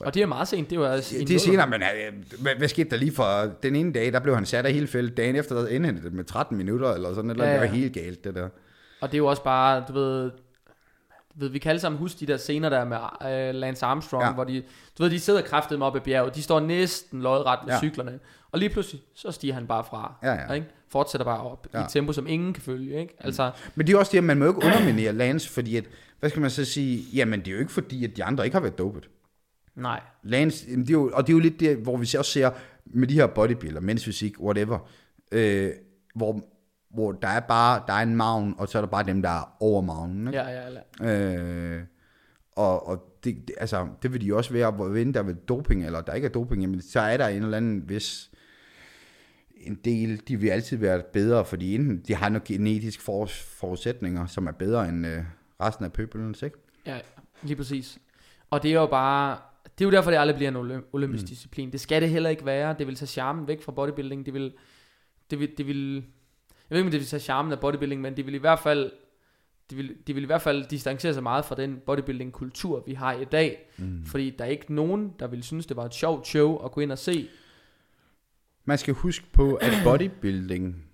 Og det er meget sent, det var altså Det er senere, men øh, hvad, hvad, skete der lige for den ene dag, der blev han sat af hele feltet, dagen efter der indhentede det med 13 minutter, eller sådan noget, Ja, ja, det var helt galt, det der. Og det er jo også bare, du ved, du ved vi kan alle sammen huske de der scener der med uh, Lance Armstrong, Ja. hvor de, du ved, de sidder kraftet med op ad bjerget, de står næsten lodret med Ja. cyklerne, og lige pludselig, så stiger han bare fra, Ja, ja. Ikke? fortsætter bare op ja. i et tempo, som ingen kan følge, ikke? Altså, Men det er også det, at man må jo ikke underminere Lance, fordi at, hvad skal man så sige, jamen det er jo ikke fordi, at de andre ikke har været dopet. Nej, Lance, det er jo, og det er jo lidt det, hvor vi også ser med de her bodybuilder, mensfysik, whatever, øh, hvor, hvor der er bare, der er en maven, og så er der bare dem, der er over maven. Ikke? ja, ja, ja. Øh, og og det, det, altså, det vil de også være, hvor end der er doping, eller der ikke er doping, jamen, så er der en eller anden vis en del, de vil altid være bedre, fordi enten de har nogle genetiske for, forudsætninger, som er bedre end øh, resten af pøbelens, ikke? Ja, lige præcis. Og det er jo bare, det er jo derfor, det aldrig bliver en olym- olympisk mm. disciplin. Det skal det heller ikke være. Det vil tage charmen væk fra bodybuilding. Det vil, det vil, det vil, jeg ved ikke, om det vil tage charmen af bodybuilding, men det vil i hvert fald, det vil, det vil i hvert fald distancere sig meget fra den bodybuilding-kultur, vi har i dag. Mm. Fordi der er ikke nogen, der vil synes, det var et sjovt show at gå ind og se. Man skal huske på, at bodybuilding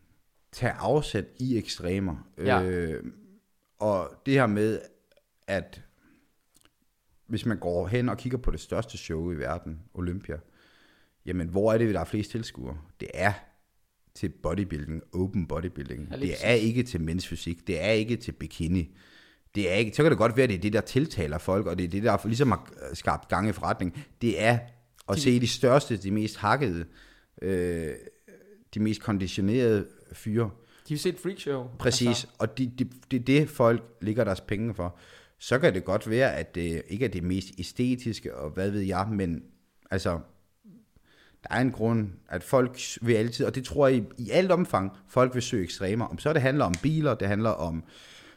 tager afsæt i ekstremer. Ja. Øh, og det her med, at hvis man går hen og kigger på det største show i verden, Olympia, jamen hvor er det, der er flest tilskuere? Det er til bodybuilding, open bodybuilding. Ja, det er ikke til mændsfysik, det er ikke til bikini. Det er ikke, så kan det godt være, at det er det, der tiltaler folk, og det er det, der ligesom har skabt gang i forretning. Det er at De- se de største, de mest hakkede, øh, de mest konditionerede fyre. De vil se et freakshow. Præcis, altså. og det de, de, er det, folk ligger deres penge for. Så kan det godt være, at det ikke er det mest æstetiske, og hvad ved jeg, men altså, der er en grund, at folk vil altid, og det tror jeg i, i alt omfang, folk vil søge ekstremer. Om så det handler om biler, det handler om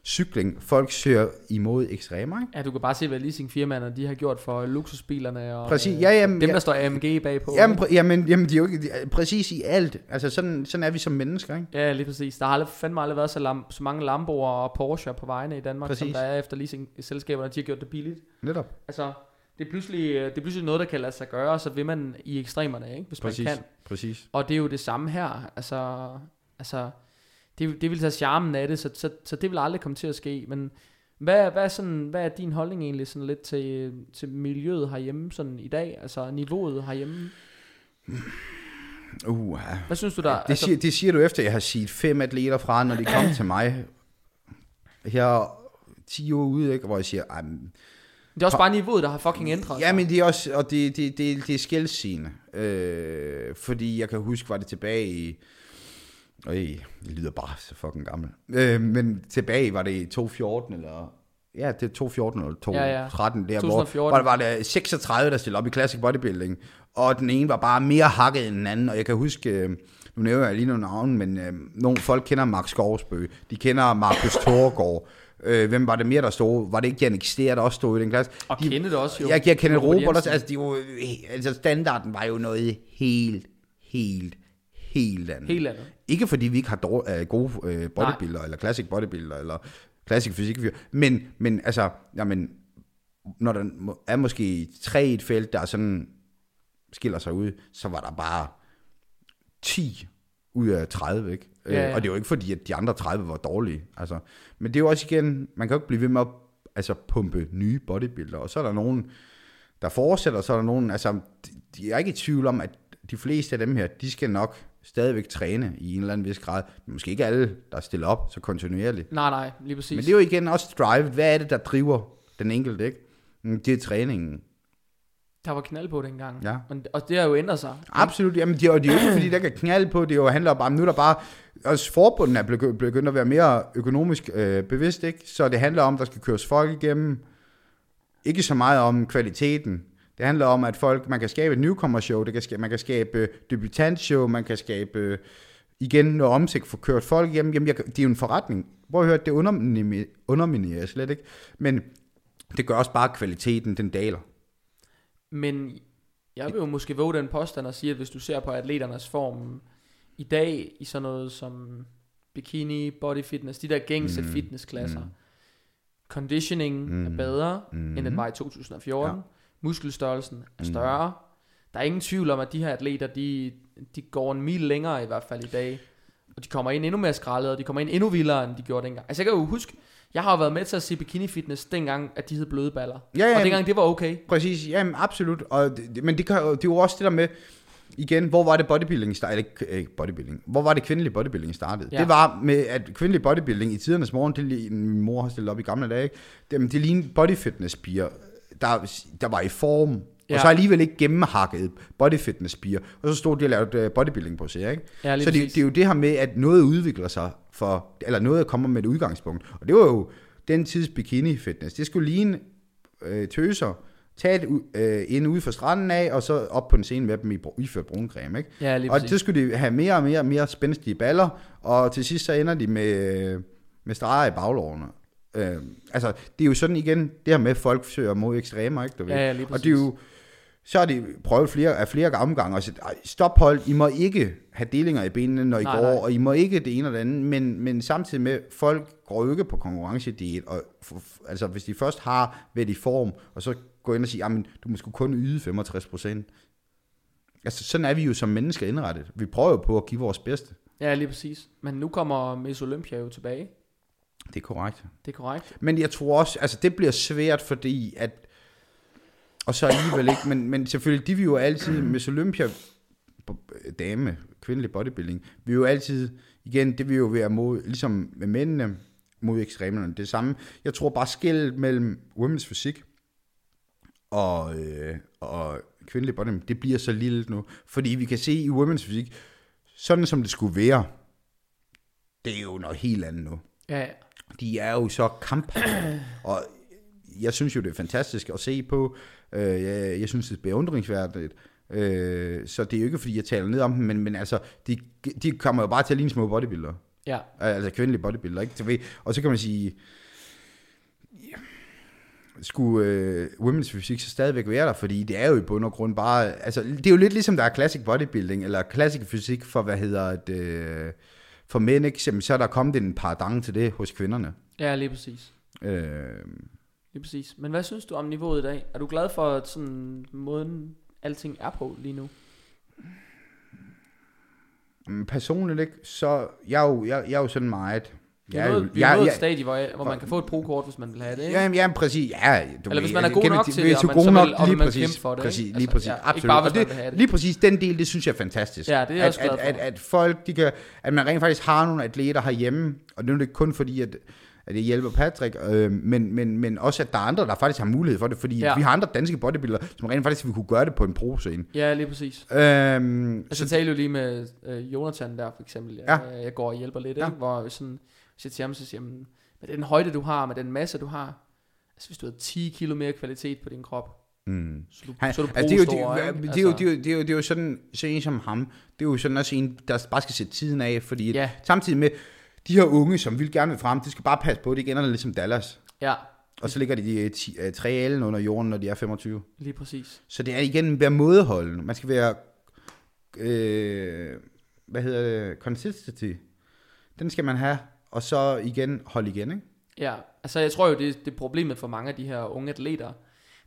cykling, folk søger imod ekstremer, ikke? Ja, du kan bare se, hvad leasingfirmaerne de har gjort for luksusbilerne og Præcis, øh, ja, jamen, dem, ja. der står AMG bagpå. Jamen, pr- jamen, jamen, de er jo ikke, de præcis i alt. Altså, sådan, sådan er vi som mennesker, ikke? Ja, lige præcis. Der har aldrig, fandme aldrig været så, lam, så mange Lamboer og Porsche på vejene i Danmark, præcis. som der er efter leasing-selskaberne, de har gjort det billigt. Netop. Altså, det er, pludselig, det er pludselig noget, der kan lade sig gøre, og så vil man i ekstremerne, ikke? hvis Præcis. man kan. Præcis. Og det er jo det samme her. Altså, altså det, det vil tage charmen af det, så, så, så det vil aldrig komme til at ske. Men hvad, hvad, er sådan, hvad er din holdning egentlig sådan lidt til, til miljøet herhjemme sådan i dag? Altså niveauet herhjemme? Uh, Hvad synes du der? det, altså, siger, det siger du efter, jeg har set fem atleter fra, når de kom til mig her 10 år ude, ikke? hvor jeg siger, "Ej, men det er også bare niveauet, der har fucking ændret sig. Ja, men det er også, og det, det, det, det er skældsigende. Øh, fordi jeg kan huske, var det tilbage i, øj, det lyder bare så fucking gammel. Øh, men tilbage var det i 2014, eller, ja, det er 2014 eller 2013, ja, ja. der, hvor, 2014. hvor der var der 36, der stillede op i Classic Bodybuilding, og den ene var bare mere hakket end den anden, og jeg kan huske, øh, nu nævner jeg lige nogle navne, men øh, nogle folk kender Max Skovsbø, de kender Markus Thorgård, øh, hvem var det mere, der stod? Var det ikke Jannik Stær, der også stod i den klasse? Og Kenneth også jo. Jeg, jeg kender Robert også, altså, de var, altså standarden var jo noget helt, helt, helt andet. Helt andet. Ikke fordi vi ikke har dår, uh, gode uh, bodybuilder, eller classic bodybuilder, eller classic fysik, men, men altså, jamen, når der er måske tre i et felt, der sådan skiller sig ud, så var der bare 10 ud af 30, ikke? Ja, ja. Øh, Og det er jo ikke fordi, at de andre 30 var dårlige. Altså, men det er jo også igen, man kan jo ikke blive ved med at altså, pumpe nye bodybuilder, og så er der nogen, der fortsætter, så er der nogen, altså, de er ikke i tvivl om, at de fleste af dem her, de skal nok stadigvæk træne i en eller anden vis grad. Måske ikke alle, der stiller op så kontinuerligt. Nej, nej, lige præcis. Men det er jo igen også drive. Hvad er det, der driver den enkelte, ikke? Mm, Det er træningen. Der var knald på dengang. Ja. Men, og det har jo ændret sig. Absolut. Jamen, det er, og det er jo ikke, fordi der kan knalde på. Det jo, handler bare om, nu er der bare... Også forbunden er begy- begyndt at være mere økonomisk øh, bevidst, ikke? Så det handler om, at der skal køres folk igennem. Ikke så meget om kvaliteten. Det handler om, at folk, man kan skabe et newcomer-show, det kan skabe, man kan skabe øh, debutant-show, man kan skabe øh, igen noget omsigt for kørt folk igennem. Jamen, jeg, det er jo en forretning. Prøv at høre, det underminime- underminerer slet ikke. Men det gør også bare, at kvaliteten, den daler. Men jeg vil jo måske våge den påstand og sige, at hvis du ser på atleternes form i dag i sådan noget som bikini, body fitness, de der gængse Mm, fitnessklasser, mm. conditioning mm. er bedre, mm. end den var i 2014. Ja. Ja. Muskelstørrelsen er Mm. større. Der er ingen tvivl om, at de her atleter, de, de går en mil længere i hvert fald i dag. Og de kommer ind endnu mere skrællet, og de kommer ind endnu vildere, end de gjorde dengang. Altså jeg kan jo huske, jeg har jo været med til at se bikini fitness dengang, at de hed bløde baller. Ja, ja, og dengang det var okay. Præcis, jamen absolut. Og det, men det, kan, det er jo også det der med, igen, hvor var det bodybuilding startede? Ikke, ikke bodybuilding. Hvor var det kvindelig bodybuilding startede? Ja. Ja. Det var med, at kvindelig bodybuilding i tidernes morgen, det min mor har stillet op i gamle dage, ikke? det, det lignede bodyfitness piger, der, der var i form, ja. Og så alligevel ikke gennemhakket bodyfitness piger, og så stod de og lavede øh, bodybuilding på sig, ikke? Ja, så det, det er jo det her med, at noget udvikler sig for, eller noget kommer med et udgangspunkt. Og det var jo den tids bikini fitness. Det skulle ligne øh, tøser, tage det ud, øh, ind ude fra stranden af, og så op på en scene med dem i iført bruncreme, ikke? Ja, Og det skulle de have mere og mere og mere spændstige baller, og til sidst så ender de med, med streger i baglårene. Øh, altså, det er jo sådan igen, det her med, at folk søger mod ekstremer, ikke? Du ved? Ja, ja, lige og det er jo, så har de prøvet flere, af flere omgange og sagt, "Ej, stop hold, I må ikke have delinger i benene, når I Nej, går, nej. og I må ikke det ene og det andet, men, men samtidig med, folk går jo ikke på konkurrencediet, og altså hvis de først har været i form, og så gå ind og sige, jamen du må sgu kun yde 65 procent. Altså sådan er vi jo som mennesker indrettet. Vi prøver jo på at give vores bedste. Ja, lige præcis. Men nu kommer Miss Olympia jo tilbage. Det er korrekt. Det er korrekt. Men jeg tror også, altså det bliver svært, fordi at, og så alligevel ikke, men, men selvfølgelig, de vil jo altid, Miss Olympia, dame, kvindelig bodybuilding, vil jo altid, igen, det vil jo være mod, ligesom med mændene, mod ekstremerne, det samme. Jeg tror bare skillet mellem women's fysik og, øh, og kvindelig bodybuilding, det bliver så lille nu, fordi vi kan se i women's fysik, sådan som det skulle være, det er jo noget helt andet nu ja. De er jo så kamp, og jeg synes jo, det er fantastisk at se på. Øh, jeg, jeg synes, det er beundringsværdigt. Øh, så det er jo ikke, fordi jeg taler ned om dem, men, men altså, de, de kommer jo bare til at ligne små bodybuildere. ja. Altså kvindelige bodybuildere, ikke? Og så kan man sige, ja, skulle øh, women's fysik så stadigvæk være der, fordi det er jo i bund og grund bare, altså det er jo lidt ligesom der er classic bodybuilding, eller classic fysik for, hvad hedder det, øh, for mænd, ikke? Jamen, så er der kommet en paradigme til det hos kvinderne. Ja, lige præcis. Øh, Lige præcis. Men hvad synes du om niveauet i dag? Er du glad for at sådan måden alting er på lige nu? personligt ikke, så jeg er jo, jeg, jeg er jo sådan meget... Vi er jeg nået, vi er nået jeg- et stadie, hvor, hvor man kan få et pro-kort, hvis man vil have det, ikke? Ja, ja, præcis. Ja, du Eller hvis man er god nok vi- til vi det, er og så man så vil- nok, og vil lige man præcis, kæmpe for det, præcis, ikke? lige Altså, præcis, ja, ikke absolut. bare, Og hvis man det, vil have det. Lige præcis, den del, det synes jeg er fantastisk. Ja, det er at, også glad at, for. at, at, folk, de kan, at man rent faktisk har nogle atleter herhjemme, og det er jo ikke kun fordi, at, at det hjælper Patrick, øh, men, men, men også, at der er andre, der faktisk har mulighed for det, fordi Ja. ja. vi har andre danske bodybuildere, som rent faktisk vil kunne gøre det på en pro-scene. Ja, lige præcis. Øhm, Altså, jeg talte jo lige med øh, Jonathan der, for eksempel. Jeg, Ja. jeg går og hjælper lidt, Ja. ikke? Hvor sådan, jeg til ham, så siger jeg, "Men med den højde, du har, med den masse, du har, altså hvis du havde 10 kilo mere kvalitet på din krop, mm. så du, Han, så du altså, det, er jo, det, det, er jo, det, er jo, det, er jo, det er jo sådan, så en som ham, det er jo sådan også en, der bare skal sætte tiden af, fordi Ja. samtidig med, de her unge, som vil gerne vil frem, de skal bare passe på, det igen er ligesom Dallas. Ja, Og så ligger de de ti- øh, tre alen under jorden, når de er 25. lige præcis. Så det er igen være mådeholdende. Man skal være, øh, hvad hedder det, consistency, den skal man have, og så igen holde igen, ikke? Ja, altså jeg tror jo, det, det problemet for mange af de her unge atleter,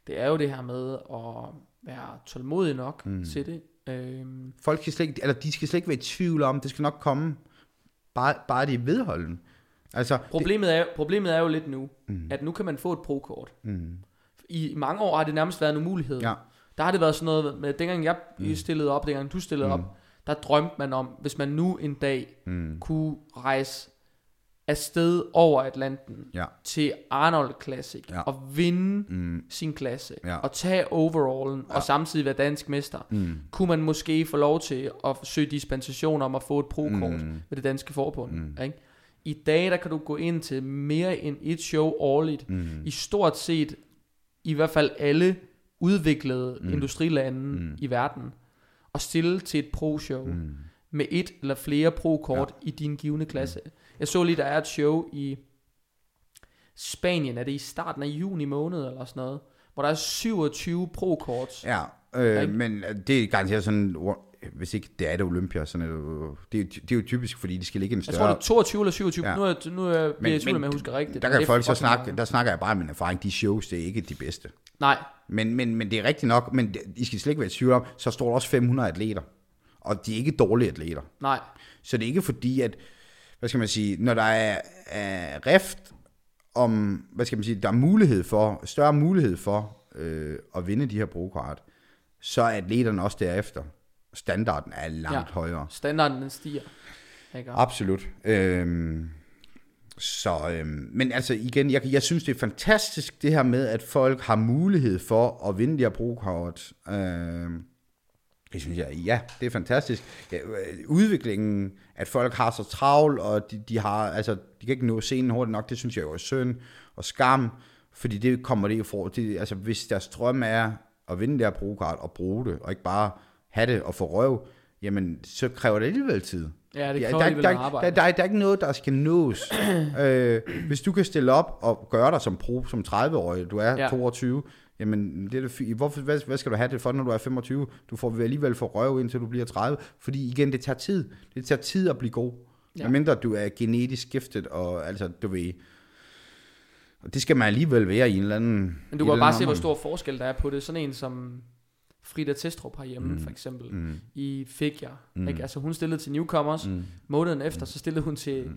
det er jo det her med at være tålmodig nok mm. til det. Øhm, Folk skal slet ikke, eller de skal slet ikke være i tvivl om, det skal nok komme, bare, bare de er vedholden. Altså, problemet, er, problemet er jo lidt nu, mm. at nu kan man få et pro-kort. mm, I mange år har det nærmest været en umulighed. ja, Der har det været sådan noget med, dengang jeg mm. stillede op, dengang du stillede. Mm. op, der drømte man om, hvis man nu en dag mm, kunne rejse afsted over Atlanten ja, til Arnold Classic Ja. og vinde mm, sin klasse Ja. og tage overallen Ja. og samtidig være dansk mester, mm, kunne man måske få lov til at søge dispensation om at få et pro-kort Mm. med det danske forbund. Mm. Ikke? I dag der kan du gå ind til mere end et show årligt mm, i stort set i hvert fald alle udviklede Mm. mm. industrilande Mm. mm. i verden og stille til et pro-show mm. mm, med et eller flere pro-kort ja. i din givende klasse. Jeg så lige, der er et show i Spanien, er det i starten af juni måned eller sådan noget, hvor der er 27 pro-korts. ja, øh, Ikke? men det er garanteret sådan, hvis ikke det er det Olympia, sådan er det, er, det er jo typisk, fordi de skal ligge en Jeg større... tror, det er 22 eller 27. Ja. Nu er, jeg- nu er jeg, Men- jeg i tvivl, om jeg husker rigtigt. der kan folk så snakke, der snakker jeg bare om min erfaring, de shows, det er ikke de bedste. Nej, Men, men, men det er rigtigt nok, men det- I skal slet ikke være i tvivl om, så står der også 500 atleter. Og de er ikke dårlige atleter. nej. Så det er ikke fordi, at, hvad skal man sige, når der er, er rift om, hvad skal man sige, der er mulighed for, større mulighed for øh, at vinde de her brokart, så er atleterne også derefter. Standarden er langt ja. Højere. Standarden den stiger. Ikke? Absolut. Øhm, så, øhm, men altså igen, jeg, jeg synes, det er fantastisk det her med, at folk har mulighed for at vinde de her brokort. Øhm, det synes jeg, ja, det er fantastisk. Ja, øh, udviklingen, at folk har så travlt, og de, de har, altså, de kan ikke nå scenen hurtigt nok, det synes jeg jo er synd og skam, fordi det kommer det jo for, det, altså hvis deres drøm er at vinde det her brokart og bruge det, og ikke bare have det og få røv, jamen så kræver det alligevel tid. Ja, det Ja, kræver der, alligevel der, noget der, arbejde. der, der, der er ikke noget, der skal nås. øh, hvis du kan stille op og gøre dig som pro, som 30-årig, du er ja. Ja. 22, jamen det er det Hvorfor, hvad, hvad, skal du have det for, når du er 25? Du får alligevel for røv, indtil du bliver 30. Fordi igen, det tager tid. Det tager tid at blive god. Ja. Medmindre du er genetisk giftet, og altså, du ved... Og det skal man alligevel være i en eller anden... Men du kan bare se, hvor stor forskel der er på det. Sådan en som Frida Testrup herhjemme, mm. for eksempel, mm. i Figure. Mm. Ikke? Altså hun stillede til Newcomers. Mm. Måneden efter, så stillede hun til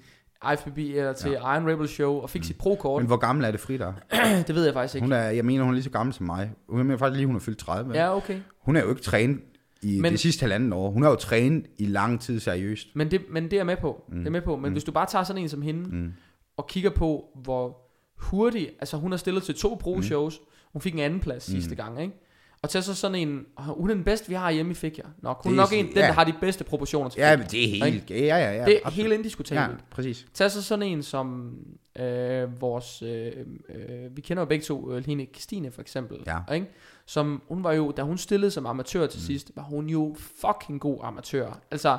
IFBB eller til ja. Iron Rebel Show og fik mm. sit pro-kort. Men hvor gammel er det Frida? det ved jeg faktisk ikke. Hun er, jeg mener, hun er lige så gammel som mig. Hun mener faktisk lige, hun er fyldt 30. Ja, okay. Hun er jo ikke trænet i men, det sidste halvanden år. Hun har jo trænet i lang tid seriøst. Men det, men det er jeg med på. Mm. Det er med på. Men mm. hvis du bare tager sådan en som hende, mm. og kigger på, hvor hurtigt, altså hun har stillet til to pro-shows, hun fik en anden plads mm. sidste gang, ikke? Og til så sådan en, hun er den bedste, vi har hjemme i Figure. Nok. Hun er nok en, den, ja. der har de bedste proportioner til Ja, men det er helt... Ikke? Ja, ja, ja. Det er absolut. helt indiskutabelt. Ja, præcis. Tag så sådan en som øh, vores, øh, øh, vi kender jo begge to, øh, hende Christine for eksempel, Ja. ikke? som hun var jo, da hun stillede som amatør til mm. sidst, var hun jo fucking god amatør. Altså,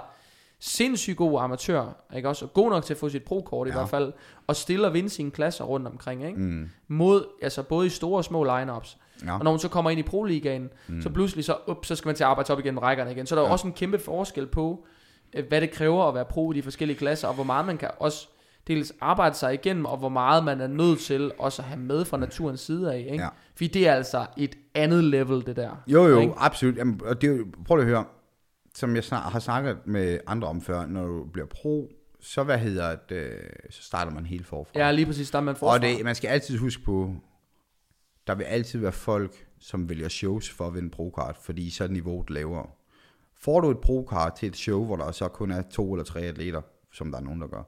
sindssygt god amatør, ikke også? Og god nok til at få sit pro-kort i Ja. hvert fald, og stille og vinde sine klasser rundt omkring, ikke? Mm. Mod, altså både i store og små lineups. Ja. Og når hun så kommer ind i Pro-ligaen, mm. så pludselig så, up, så skal man til at arbejde op igennem rækkerne igen. Så der er Ja. også en kæmpe forskel på, øh, hvad det kræver at være pro i de forskellige klasser, og hvor meget man kan også dels arbejde sig igennem, og hvor meget man er nødt til også at have med fra naturens side af. Ikke? Ja. Fordi det er altså et andet level, det der. Jo, jo, Ikke? absolut. Jamen, og det prøv lige at høre, som jeg snak, har snakket med andre om før, når du bliver pro, så hvad hedder det, øh, så starter man helt forfra. Ja, lige præcis, der er man forfra. og det, man skal altid huske på, der vil altid være folk, som vælger shows for at vinde pro-card, fordi så er niveauet lavere. Får du et pro-card til et show, hvor der så kun er to eller tre atleter, som der er nogen, der gør,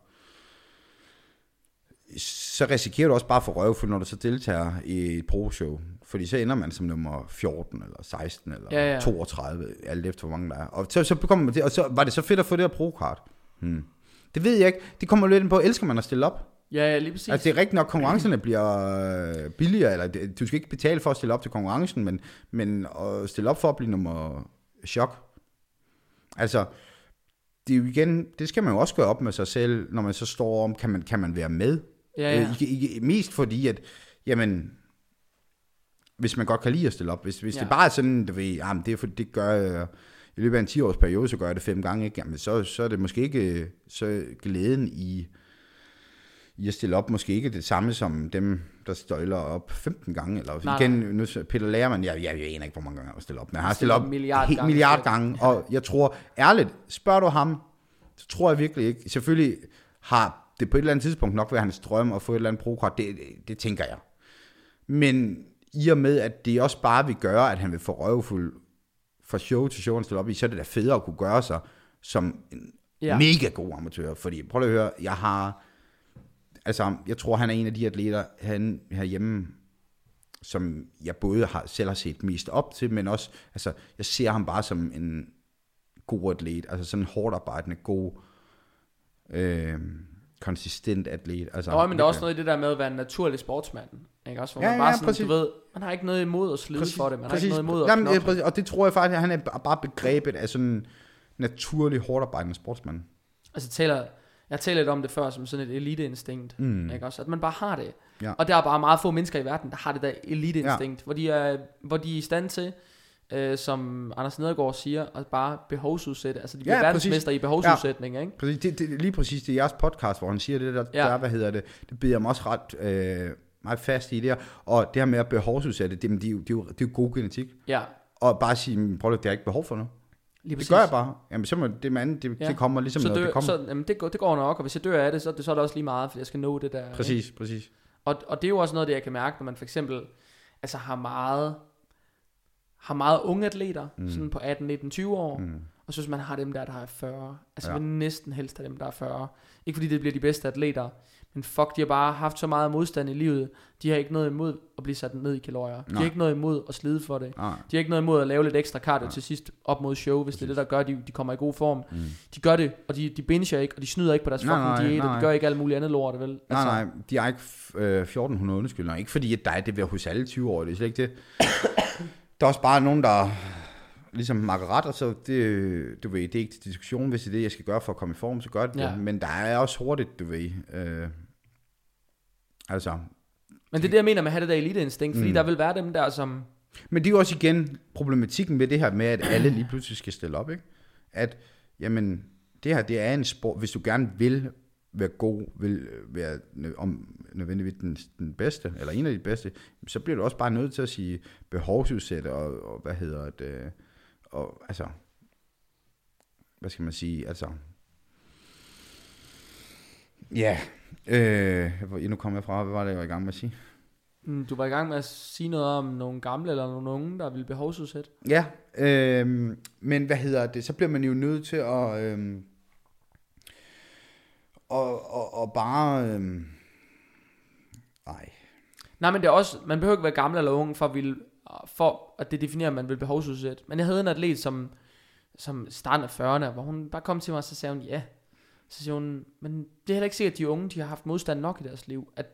så risikerer du også bare for røvfuld, når du så deltager i et pro-show. Fordi så ender man som nummer 14, eller 16, eller Ja, ja. 32, alt efter hvor mange der er. Og så, så kommer man til, og så var det så fedt at få det her pro-card. Hmm. Det ved jeg ikke. Det kommer lidt ind på, elsker man at stille op? Ja, lige præcis. Altså det er rigtigt nok, konkurrencerne bliver øh, billigere, eller det- du skal ikke betale for at stille op til konkurrencen, men, men at stille op for at blive nummer chok. Altså, det er jo igen, det skal man jo også gøre op med sig selv, når man så står om, kan man, kan man være med? Ja, ja. Øh, ikke, ikke, mest fordi, at, jamen, hvis man godt kan lide at stille op, hvis, hvis ja. Det bare er sådan, du ved, jamen, det, er for, det gør jeg, i løbet af en 10 års periode, så gør jeg det fem gange, ikke? Jamen, så, så er det måske ikke, så glæden i, i at stille op, måske ikke det samme som dem, der støjler op 15 gange, eller Nej, igen, nu, Peter Lærmann, jeg, jeg, jeg aner ikke, hvor mange gange han har stillet op, men han har stillet op milliard helt gange. milliard gange, og jeg tror, ærligt, spørger du ham, så tror jeg virkelig ikke, selvfølgelig har det på et eller andet tidspunkt nok været hans drøm at få et eller andet pro det, det, det tænker jeg. Men i og med, at det også bare vil gøre, at han vil få røvfuld fra show til show, han stiller op i, så er det da federe at kunne gøre sig som en Ja. mega god amatør. Fordi, prøv at høre, jeg har, altså, jeg tror, han er en af de atleter han, herhjemme, som jeg både har, selv har set mest op til, men også, altså, jeg ser ham bare som en god atlet, altså sådan en hårdt arbejdende, god, øh, konsistent atlet. Altså, Nå, men der er også noget i det der med at være en naturlig sportsmand. Ikke? Også, hvor Ja, man bare ja, sådan, præcis. du ved, man har ikke noget imod at slide for det, man har ikke noget imod at Jamen, præcis. Og det tror jeg faktisk, at han er bare begrebet af sådan en naturlig, hårdt arbejdende sportsmand. Altså taler, jeg taler lidt om det før som sådan et eliteinstinkt, mm. ikke også? At man bare har det. Ja. Og der er bare meget få mennesker i verden, der har det der eliteinstinkt, ja. hvor, de er, hvor de er i stand til, øh, som Anders Nedergaard siger, at bare behovsudsætte. Altså de bliver Ja, verdensmester i behovsudsætning, ja. ikke? Præcis, det, det, lige præcis, det er jeres podcast, hvor han siger det der, Ja. der hvad hedder det, det bider jeg mig også ret øh, meget fast i det her. Og det her med at behovsudsætte, det, det, er jo, det, er jo, det er jo god genetik. Ja, Og bare sige, "Men prøv at det jeg ikke behov for nu. Lige Det præcis. gør jeg bare. Jamen så må det med andet, det, Ja. det kommer ligesom så dør, det kommer. Så, jamen, det, går, det går nok, og hvis jeg dør af det, så, det, så er det også lige meget, for jeg skal nå det der. ikke? Præcis, præcis. Og, og det er jo også noget, af det jeg kan mærke, når man for eksempel altså har meget, har meget unge atleter, mm. sådan på 18, 19, 20 år, mm. og så hvis man har dem der, der er 40. Altså ja. Næsten helst have dem, der er 40. Ikke fordi det bliver de bedste atleter, men fuck, de har bare haft så meget modstand i livet. De har ikke noget imod at blive sat ned i kalorier. De har Nej. ikke noget imod at slide for det. Nej. De har ikke noget imod at lave lidt ekstra cardio til sidst op mod show, hvis det er det, der gør, at de, de kommer i god form. Mm. De gør det, og de, de binger ikke, og de snyder ikke på deres Nej, fucking nej, diæter. nej. De gør ikke alt muligt andet lort, vel? Altså, Nej, nej, de har ikke øh, 1400 undskyldninger. Ikke fordi, at der er det ved hos alle 20 år, det er slet ikke det. der er også bare nogen, der ligesom makker ret, og så det, du ved, det er ikke til diskussion, hvis det er det, jeg skal gøre for at komme i form, så gør det Ja. det. Men der er også hurtigt, du ved. Øh, altså, Men det er det, jeg mener med at have det der eliteinstinkt, fordi mm. der vil være dem der, som... Men det er jo også igen problematikken med det her med, at alle lige pludselig skal stille op, ikke? At, jamen, det her, det er en sport, hvis du gerne vil være god, vil øh, være om, nødvendigvis den, den bedste, eller en af de bedste, så bliver du også bare nødt til at sige behovsudsætte, og, og hvad hedder det, øh, og altså, hvad skal man sige, altså, ja, øh, nu kommer jeg fra, hvad var det, jeg var i gang med at sige? Mm, Du var i gang med at sige noget om nogle gamle eller nogle unge, der ville behovsudsætte. Ja, øh, men hvad hedder det, så bliver man jo nødt til at, øh, og, og, og bare, øh, nej, Nej, men det er også, man behøver ikke være gammel eller ung for at, ville, for at det definerer, at man vil behovsudsætte. Men jeg havde en atlet, som, som starten af 40'erne, hvor hun bare kom til mig, og så sagde hun, ja. Så siger hun, men det er heller ikke sikkert, at de unge, de har haft modstand nok i deres liv. At,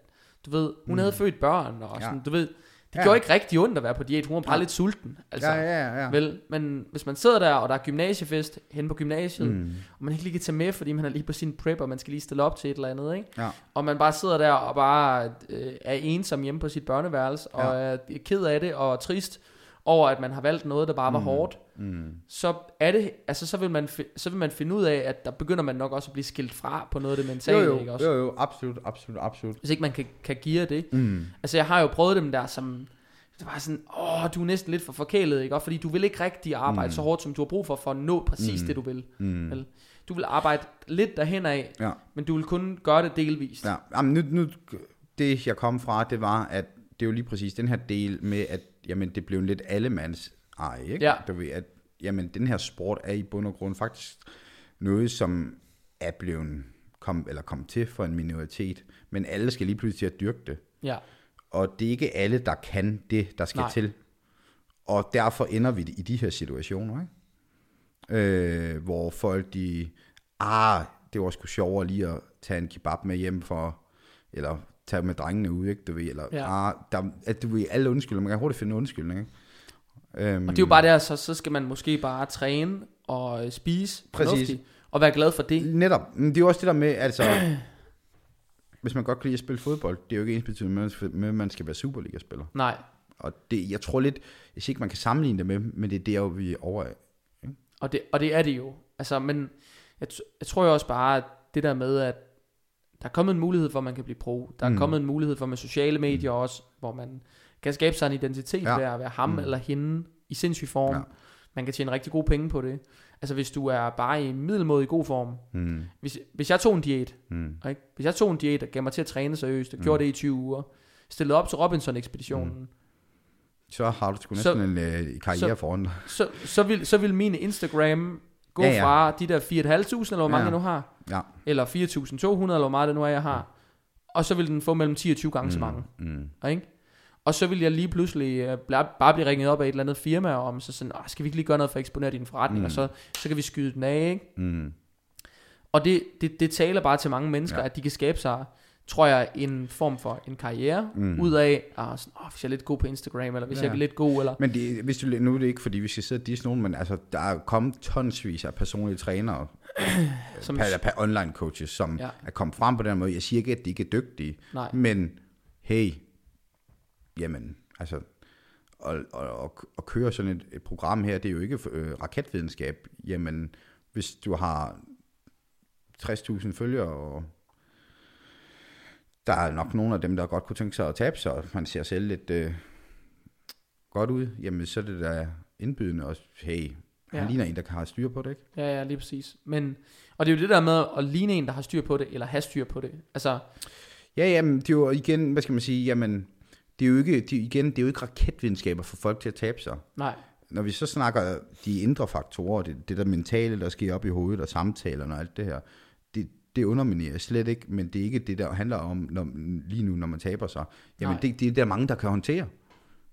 du ved, hun mm. havde født børn, og sådan, Ja. du ved, det Ja. gjorde ikke rigtig ondt at være på diæt. Hun var bare Ja. lidt sulten. Altså, ja, ja, ja. Vel, men hvis man sidder der, og der er gymnasiefest hen på gymnasiet, Mm. og man ikke lige kan tage med, fordi man er lige på sin prep, og man skal lige stille op til et eller andet, ikke? Ja. Og man bare sidder der og bare øh, er ensom hjemme på sit børneværelse, og Ja. er ked af det, og trist over, at man har valgt noget, der bare var Mm. hårdt, Mm. så er det, altså så vil, man, så vil man finde ud af, at der begynder man nok også at blive skilt fra på noget af det mentale, Jo, jo, ikke også? jo, jo, absolut, absolut, absolut. Hvis ikke man kan, kan geare det. Mm. Altså jeg har jo prøvet dem der, som det var sådan, åh, du er næsten lidt for forkælet, ikke? Og fordi du vil ikke rigtig arbejde mm. så hårdt, som du har brug for, for at nå præcis mm. det, du vil. Mm. Vel? Du vil arbejde lidt derhen af, Ja. men du vil kun gøre det delvist. Ja, jamen nu, nu, det jeg kom fra, det var, at det er jo lige præcis den her del med, at jamen, det blev en lidt allemands ej, ikke? Ja. Du ved, at jamen, den her sport er i bund og grund faktisk noget, som er blevet kom, eller kom til for en minoritet, men alle skal lige pludselig til at dyrke det. Ja. Og det er ikke alle, der kan det, der skal Nej. Til. Og derfor ender vi i de her situationer, ikke? Øh, hvor folk de, ah, det var sgu sjovere lige at tage en kebab med hjem for, eller tage med drengene ud, ikke? Du ved, eller, Ja. ah, der, at du ved, alle undskyldninger, man kan hurtigt finde en undskyldning, ikke? Øhm, Og det er jo bare der, så, så skal man måske bare træne og øh, spise Præcis. og være glad for det. Netop, men det er jo også det der med, altså, hvis man godt kan lide at spille fodbold, det er jo ikke ens betydende med, at man skal være Superliga-spiller. Nej. Og det, jeg tror lidt, jeg siger ikke, man kan sammenligne det med, men det er der, vi er over af. Og det, og det er det jo. Altså, men jeg, jeg tror jo også bare, at det der med, at der er kommet en mulighed for, at man kan blive pro. Der er Mm. mm. kommet en mulighed for med sociale medier også, hvor man kan skabe sig en identitet Ja. ved at være ham Mm. eller hende i sindssyg form. Ja. Man kan tjene rigtig gode penge på det. Altså hvis du er bare i middelmådig god form. Mm. Hvis, hvis jeg tog en diæt, Mm. ikke? hvis jeg tog en diæt og gav mig til at træne seriøst, og Mm. gjorde det i 20 uger, stillede op til Robinson-ekspeditionen, mm. Så har du sgu Så- næsten en øh, karriere så- foran dig. så, så, vil, så vil min Instagram gå Ja, ja, ja. ja. fra de der 4.500, eller hvor mange Ja. jeg nu har, Ja. eller 4.200, eller hvor meget det nu er, jeg har, og så vil den få mellem 10 og 20 gange mm. så mange. Mm. Ikke? Og så vil jeg lige pludselig uh, bare blive ringet op af et eller andet firma om, så sådan, skal vi ikke lige gøre noget for at eksponere din forretning, Mm. mm. og så, så kan vi skyde den af, ikke? Mm. Og det, det, det taler bare til mange mennesker, Ja. at de kan skabe sig, tror jeg, en form for en karriere, Mm. mm. ud af, ah, sådan, oh, hvis jeg er lidt god på Instagram, eller hvis Ja. jeg er lidt god, eller... Men det, hvis du, nu er det ikke, fordi vi skal sidde og disse nogen, men altså, der er kommet tonsvis af personlige trænere, Som, per, per online coaches, som. Ja. er kommet frem på den måde. Jeg siger ikke, at de ikke er dygtige, nej, men hey, jamen, altså, og, og, og, og køre sådan et, et program her, det er jo ikke øh, raketvidenskab. Jamen, hvis du har 60.000 følgere, og der er nok nogle af dem, der godt kunne tænke sig at tabe sig, og man ser selv lidt øh, godt ud, jamen så er det da indbydende også, hey, han Ja. ligner en, der have styr på det, ikke? ja, ja, lige præcis. Men, og det er jo det der med at ligne en, der har styr på det, eller have styr på det. Altså, Ja, jamen, det er jo igen, hvad skal man sige, jamen, det er jo ikke, det, igen, det er jo ikke raketvidenskaber for folk til at tabe sig. nej, Når vi så snakker de indre faktorer, det, det der mentale, der sker op i hovedet, og samtalerne og alt det her, det, det underminerer jeg slet ikke, men det er ikke det, der handler om når, lige nu, når man taber sig. Jamen, Nej. det, det er der mange, der kan håndtere.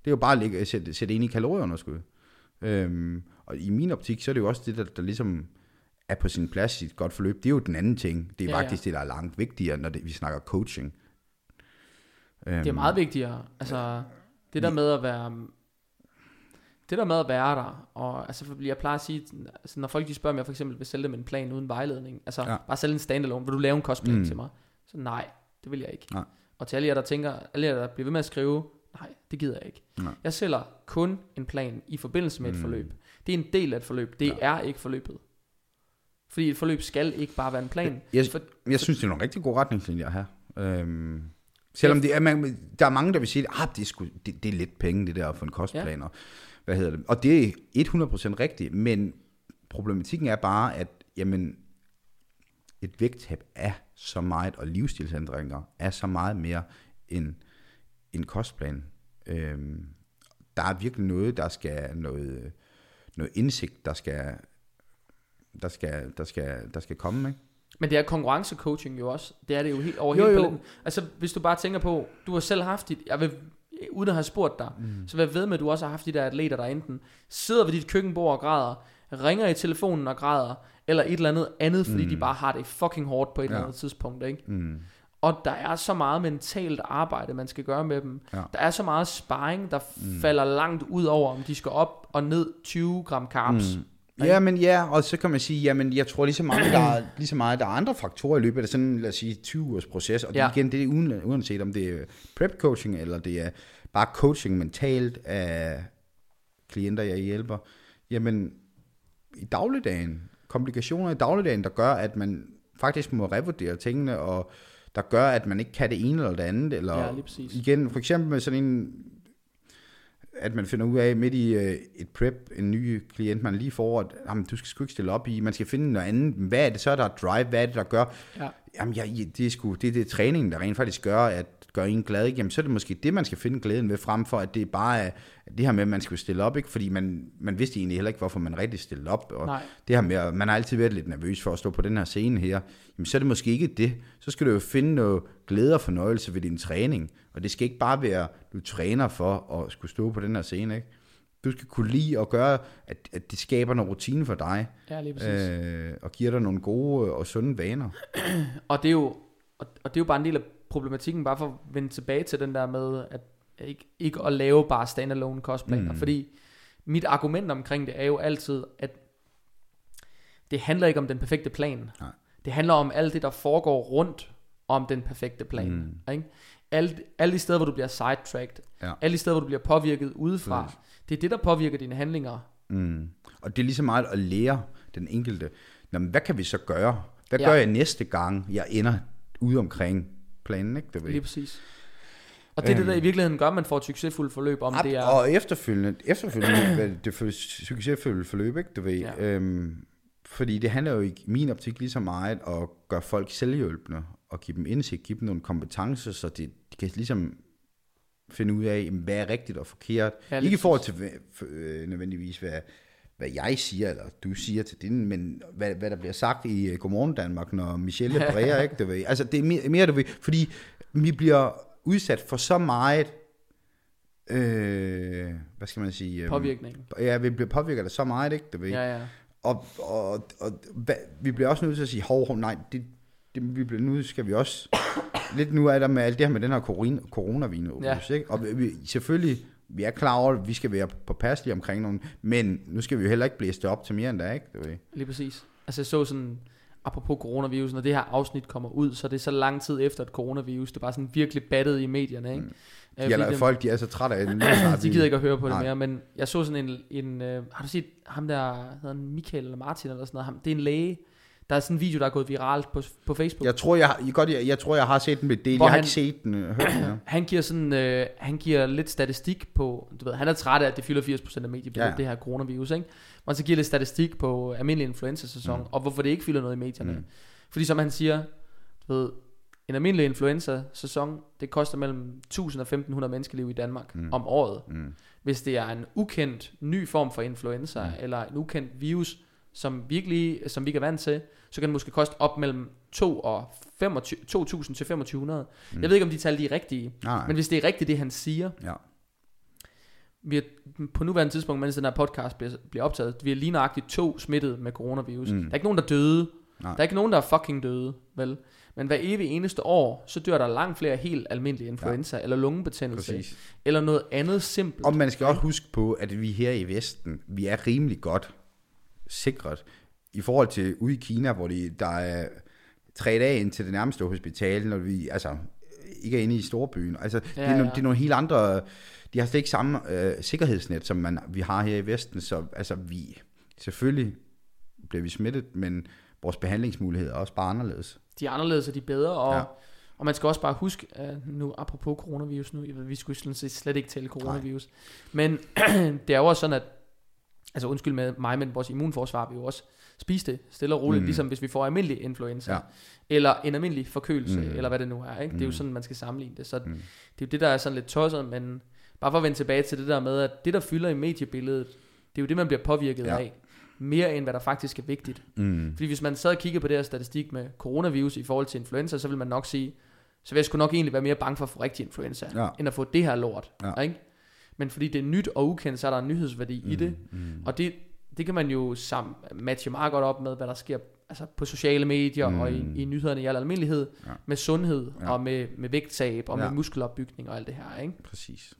Det er jo bare at lægge, sætte, sætte ind i kalorieunderskud. Øhm, og i min optik, så er det jo også det, der, der ligesom er på sin plads i et godt forløb. Det er jo den anden ting. Det er Ja, ja. faktisk det, der er langt vigtigere, når det, vi snakker coaching. Øhm, det er meget vigtigere. Altså, det der med at være... Det der med at være der, og altså, jeg plejer at sige, altså, når folk de spørger, om jeg for eksempel vil sælge dem en plan uden vejledning, altså Ja. bare sælge en standalone, vil du lave en kostplan Mm. til mig? Så nej, det vil jeg ikke. Nej. Og til alle jer, der tænker, alle jer, der bliver ved med at skrive, nej, det gider jeg ikke. Nej. Jeg sælger kun en plan i forbindelse med et Mm. forløb. Det er en del af et forløb, det Ja. er ikke forløbet. Fordi et forløb skal ikke bare være en plan. Jeg, For, jeg synes, det er nogle rigtig gode retningslinjer her. Øhm, selvom det er, man, der er mange, der vil sige, at ah, det, er sgu, det, det er lidt penge, det der at få en kostplan. Ja. Hvad hedder det? Og det er 100% rigtigt, men problematikken er bare, at jamen, et vægttab er så meget, og livsstilsændringer er så meget mere end en kostplan. Øhm, der er virkelig noget, der skal noget, noget indsigt, der skal, der skal, der skal, der skal komme, ikke? Men det er konkurrencecoaching jo også. Det er det jo helt over Jo, hele paletten. Altså, hvis du bare tænker på, du har selv haft dit, jeg vil, uden at have spurgt dig, mm. så jeg ved med, at du også har haft de der atleter, der enten sidder ved dit køkkenbord og græder, ringer i telefonen og græder, eller et eller andet andet, fordi mm. de bare har det fucking hårdt på et ja. eller andet tidspunkt, ikke? Mm. Og der er så meget mentalt arbejde, man skal gøre med dem. Ja. Der er så meget sparring, der mm. falder langt ud over, om de skal op og ned 20 gram carbs. Mm. Ja, men ja, og så kan man sige, jamen jeg tror lige så meget, der er, lige så meget, der er andre faktorer i løbet af sådan, lad os sige, 20 års proces, og det, Ja. igen, det er uden, uanset om det er prep coaching, eller det er bare coaching mentalt af klienter, jeg hjælper, jamen i dagligdagen, komplikationer i dagligdagen, der gør, at man faktisk må revurdere tingene, og der gør, at man ikke kan det ene eller det andet, eller Ja, igen, for eksempel med sådan en, at man finder ud af midt i øh, et prep, en ny klient, man lige får, at jamen, du skal sgu ikke stille op i, man skal finde noget andet. Hvad er det så, der er drive? Hvad er det, der gør? Ja. Jamen, ja, det er sgu, det er det træningen, der rent faktisk gør, at gør en glad. Ikke? Jamen, så er det måske det, man skal finde glæden ved, frem for at det er bare er det her med, at man skal stille op, ikke? fordi man, man vidste egentlig heller ikke, hvorfor man rigtig stillede op. Og Nej. det her med, at man har altid været lidt nervøs for at stå på den her scene her, jamen så er det måske ikke det. Så skal du jo finde noget glæde og fornøjelse ved din træning. Og det skal ikke bare være, du træner for at skulle stå på den her scene. Ikke? Du skal kunne lide at gøre, at, at det skaber noget rutine for dig, Ja, lige præcis. øh, og giver dig nogle gode og sunde vaner. Og det er jo og, og det er jo bare en del af problematikken, bare for at vende tilbage til den der med, at ikke, ikke at lave bare standalone kostplaner, mm. fordi mit argument omkring det er jo altid, at det handler ikke om den perfekte plan. Nej. Det handler om alt det, der foregår rundt om den perfekte plan. Mm. Ikke? Alle, alle de steder, hvor du bliver sidetracked, Ja. alle de steder, hvor du bliver påvirket udefra, Præcis. det er det, der påvirker dine handlinger Mm. Og det er lige så meget at lære den enkelte, Nå, men hvad kan vi så gøre? Hvad Ja. gør jeg næste gang, jeg ender ude omkring planen, ikke? Du ved? Lige præcis. Og det er det, der i virkeligheden gør, at man får et succesfuldt forløb, om det er... Og efterfølgende, efterfølgende det for, succesfulde forløb, ikke? Du ved, Ja. øhm, fordi det handler jo i min optik lige så meget at gøre folk selvhjælpende, og give dem indsigt, give dem nogle kompetencer, så de, de kan ligesom finde ud af, hvad er rigtigt og forkert. Ja, Ikke i forhold til øh, nødvendigvis, hvad, hvad jeg siger, eller du siger til din, men hvad, hvad der bliver sagt i uh, Godmorgen Danmark, når Michelle bræger, ikke? Du ved. Altså, det er mere, mere, du ved, fordi vi bliver udsat for så meget, øh, hvad skal man sige? øhm, Påvirkning. Ja, vi bliver påvirket af så meget, ikke? Du ved. Ja, ja. Og, og, og hvad, vi bliver også nødt til at sige, hov, hov, nej, det, det, vi bliver, nu skal vi også, lidt nu er der med alt det her med den her corona, coronavirus, Ja. ikke? Og vi, selvfølgelig, vi er klar over, at vi skal være påpasselige omkring nogen, men nu skal vi jo heller ikke blæse det op til mere end der, ikke? Du ved. Lige præcis. Altså jeg så sådan, apropos coronavirus, når det her afsnit kommer ud, så er det så lang tid efter et coronavirus, det er bare sådan virkelig battet i medierne, ikke? Mm. De, eller, folk, de er så trætte af det. de gider ikke at høre på det Nej. mere, men jeg så sådan en, en øh, har du set ham der, hedder han Michael eller Martin eller sådan noget, ham, det er en læge, der er sådan en video, der er gået viralt på, på Facebook. Jeg tror, jeg, har- jeg, godt, jeg, jeg tror, jeg har set den med del. Hvor Jeg har han- ikke set den. øh, Hørt den, ja. Han giver sådan, øh, han giver lidt statistik på, du ved, han er træt af, at det fylder 80% af mediebilledet, ja. Det her coronavirus, ikke? Han så giver lidt statistik på almindelig influenza-sæson, mm. og hvorfor det ikke fylder noget i medierne. Mm. Fordi som han siger, du ved, en almindelig influenza-sæson, det koster mellem 1000 og 1500 menneskeliv i Danmark mm. om året. Mm. Hvis det er en ukendt ny form for influenza, mm. eller en ukendt virus, som, virkelig, som vi ikke er vant til, så kan det måske koste op mellem 2 og 25, 2.000 til 2500. Mm. Jeg ved ikke, om de tal de er rigtige, Nej, men hvis det er rigtigt, det han siger, ja. vi er, på nuværende tidspunkt, mens den her podcast bliver, bliver optaget, vi er lige nøjagtigt to smittet med coronavirus. Mm. Der er ikke nogen, der døde. Nej. Der er ikke nogen, der er fucking døde, vel? Men hver evig eneste år, så dør der langt flere helt almindelige influenza, ja. eller lungebetændelse, Præcis. eller noget andet simpelt. Og man skal også huske på, at vi her i Vesten, vi er rimelig godt sikret. I forhold til ude i Kina, hvor de, der er tre dage ind til det nærmeste hospital, når vi altså, ikke er inde i storbyen. Altså, ja, det, er, Ja, det er nogle helt andre... De har slet ikke samme øh, sikkerhedsnet, som man, vi har her i Vesten. Så altså, vi, selvfølgelig bliver vi smittet, men vores behandlingsmuligheder er også bare anderledes. De er anderledes, og de er bedre, og, ja. Og man skal også bare huske, at nu apropos coronavirus, nu, vi skulle slet ikke tale coronavirus, men det er jo også sådan, at, altså undskyld med mig, men vores immunforsvar vil jo også spise det stille og roligt, mm. Ligesom hvis vi får almindelig influenza, ja. Eller en almindelig forkølelse, mm. Eller hvad det nu er, ikke? det er jo Mm. sådan, man skal sammenligne det, så Mm. det er jo det, der er sådan lidt tosset, men bare for at vende tilbage til det der med, at det, der fylder i mediebilledet, det er jo det, man bliver påvirket. Ja. af, mere end hvad der faktisk er vigtigt. Mm. Fordi hvis man sad og kiggede på det her statistik med coronavirus i forhold til influenza, så vil man nok sige, så vil jeg sgu nok egentlig være mere bange for at få rigtig influenza, Ja. end at få det her lort. Ja. Ikke? Men fordi det er nyt og ukendt, så er der en nyhedsværdi mm, i det. Mm. Og det, det kan man jo sammen matche meget godt op med, hvad der sker altså på sociale medier mm. og i, i nyhederne i al almindelighed, Ja. med sundhed Ja. og med, med vægttab og Ja. med muskelopbygning og alt det her. Ikke? Præcis.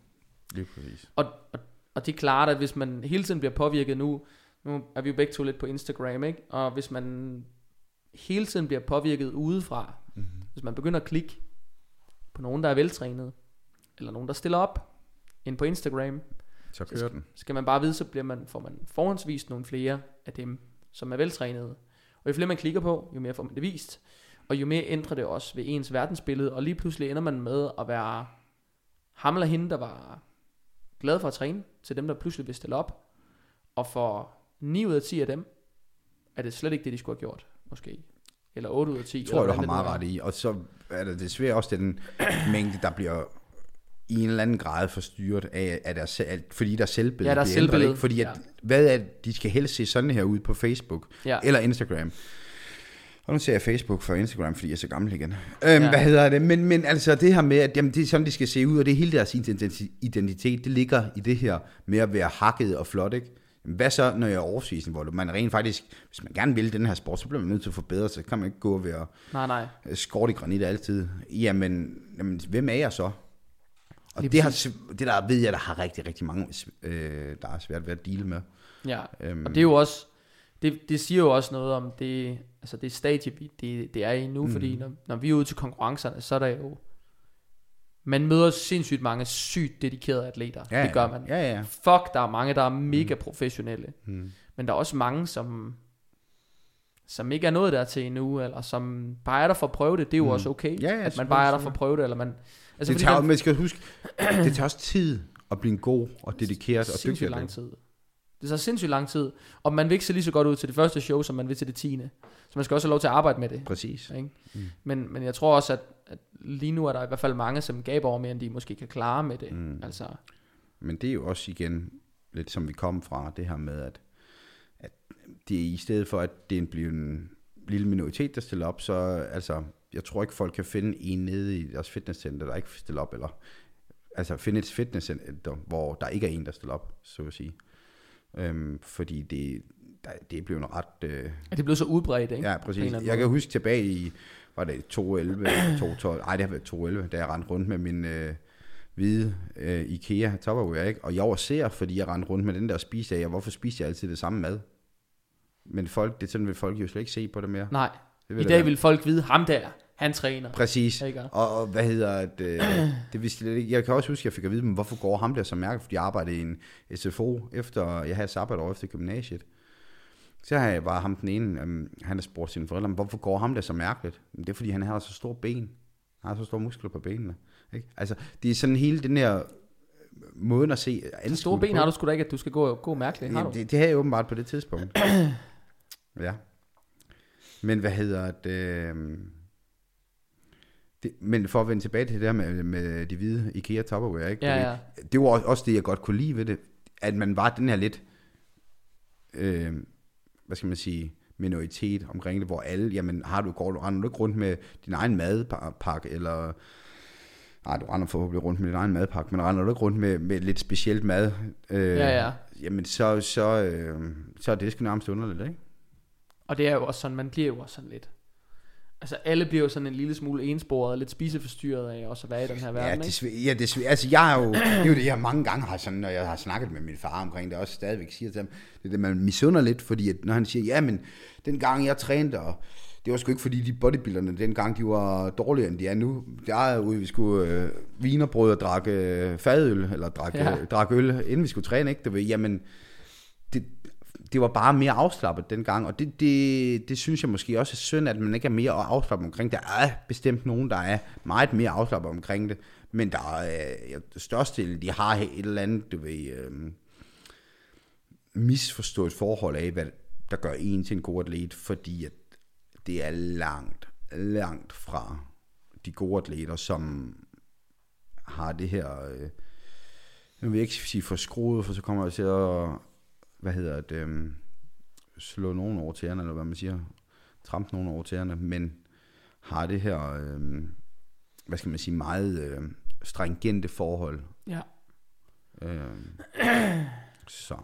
Lige præcis. Og, og, og det er klart, at hvis man hele tiden bliver påvirket nu, nu er vi jo begge to lidt på Instagram, ikke? og hvis man hele tiden bliver påvirket udefra, Mm. hvis man begynder at klikke på nogen, der er veltrænet, eller nogen, der stiller op ind på Instagram, Så kører den. skal man bare vide, så bliver man, får man forhåndsvist nogle flere af dem, som er veltrænede. Og jo flere man klikker på, jo mere får man det vist. Og jo mere ændrer det også ved ens verdensbillede, og lige pludselig ender man med at være ham eller hende, der var glad for at træne, til dem, der pludselig vil stille op. Og for 9 ud af 10 af dem, er det slet ikke det, de skulle have gjort, måske. Eller 8 ud af 10. Det tror jeg, eller du har meget ret i. Og så er det desværre også den mængde, der bliver i en eller anden grad forstyrret af, af deres, af, fordi der selvbillede Ja, bliver ændret, selvbillede. Ikke? Fordi at, Ja. hvad er det, de skal helst se sådan her ud på Facebook Ja. eller Instagram. Og nu ser jeg Facebook for Instagram, fordi jeg er så gammel igen. Øhm, Ja. Hvad hedder det? Men, men altså det her med, at jamen, det er sådan, de skal se ud, og det er hele deres identi- identitet, det ligger i det her med at være hakket og flot, ikke? Hvad så, når jeg er overseason, hvor man rent faktisk, hvis man gerne vil den her sport, så bliver man nødt til at forbedre sig. Så kan man ikke gå og være Nej, nej. skåret i granit altid. Jamen, jamen, hvem er jeg så? Og det, har, det der ved jeg, der har rigtig, rigtig mange, øh, der er svært ved at dele med. Ja, Øhm, og det er jo også, det, det siger jo også noget om det, altså det stadie, det, det er i nu, mm. fordi når, når vi er ude til konkurrencerne, så er der jo man møder sindssygt mange sygt dedikerede atleter. Ja, det gør man. Ja, ja. Fuck, der er mange, der er mega professionelle. Mm. Men der er også mange, som, som ikke er nået dertil endnu, eller som bare er der for at prøve det. Det er jo Mm. også okay, Ja, ja, at man bare er der for at prøve det. Eller man, altså, det tager, den- man skal huske, det tager også tid at blive god og dedikeret og dygtig. lang tid. Det tager sindssygt lang tid. Og man vil ikke se lige så godt ud til det første show, som man vil til det tiende. Så man skal også have lov til at arbejde med det. Præcis. Ikke? Mm. Men, men jeg tror også, at, at lige nu er der i hvert fald mange, som gaber over mere, end de måske kan klare med det. Mm. Altså, Men det er jo også igen lidt som vi kom fra, det her med, at, at det er i stedet for, at det bliver en lille minoritet, der stiller op, så altså, jeg tror ikke, folk kan finde en nede i deres fitnesscenter, der ikke stiller op, eller altså finde et fitnesscenter, hvor der ikke er en, der stiller op, så at sige. Øhm, fordi det, der, det er blevet en ret... Øh, det blev så udbredt, ikke? Ja, præcis. Jeg kan huske tilbage i, var det 2011, 2012, nej, det har været 2011, da jeg rendte rundt med min øh, hvide øh, IKEA Tupperware, ikke? Og jeg var ser, fordi jeg rendte rundt med den der spise af, hvorfor spiser jeg altid det samme mad? Men folk, det sådan vil folk jo slet ikke se på det mere. Nej, Det i vil dag det vil folk vide, ham der, han træner. Præcis. Ikke? Og, og hvad hedder det? det vidste jeg, ikke. jeg kan også huske, at jeg fik at vide, men hvorfor går ham der så mærke, fordi jeg arbejdede i en SFO, efter jeg havde sabbatår efter gymnasiet. Så har jeg bare ham den ene, um, han har spurgt sine forældre, men hvorfor går ham der så mærkeligt? Men det er fordi, han har så store ben. Han har så store muskler på benene. Ikke? Altså, det er sådan hele den her måden at se Så store ben har du sgu da ikke, at du skal gå, gå mærkeligt. Har du? det, det havde jeg åbenbart på det tidspunkt. ja. Men hvad hedder det, øhm, det? Men for at vende tilbage til det der med, med de hvide IKEA Tupperware, ikke? Ja, ja. Det var også det, jeg godt kunne lide ved det. At man var den her lidt, øh, hvad skal man sige, minoritet omkring det, hvor alle, jamen har du, går du, render du ikke rundt med din egen madpakke, eller Nej, du render forhåbentlig rundt med din egen madpakke, men render du ikke rundt med, med lidt specielt mad, øh, Ja, ja. jamen så, så, øh, så er det sgu nærmest underligt, ikke? Og det er jo også sådan, man bliver jo også sådan lidt. Altså alle bliver jo sådan en lille smule ensporet og lidt spiseforstyrret af også at være i den her Ja, verden, det, ikke? sv- ja, det, sv- altså jeg er jo, det er jo det, jeg mange gange har sådan, når jeg har snakket med min far omkring det, også stadigvæk siger til ham, det er det, man misunder lidt, fordi at, når han siger, ja, men den gang jeg trænede, og det var sgu ikke fordi de bodybuilderne dengang, de var dårligere end de er nu. Der er ude, vi skulle øh, vinerbrød og drak øh, fadøl, eller drak, Ja. ja. drak øl, inden vi skulle træne, ikke? Du ved, jamen, det, det var bare mere afslappet dengang, og det, det, det synes jeg måske også er synd, at man ikke er mere afslappet omkring det. Der er bestemt nogen, der er meget mere afslappet omkring det, men der er øh, størstedelen, de har et eller andet, du ved, øh, misforstået forhold af, hvad der gør en til en god atlet, fordi at det er langt, langt fra de gode atleter, som har det her, øh, jeg vil ikke sige for skruet, for så kommer jeg til at, hvad hedder det, øh, slå nogen over tæerne, eller hvad man siger, trampe nogen over tæerne, men har det her, øh, hvad skal man sige, meget øh, stringente forhold. Ja. Øh, så.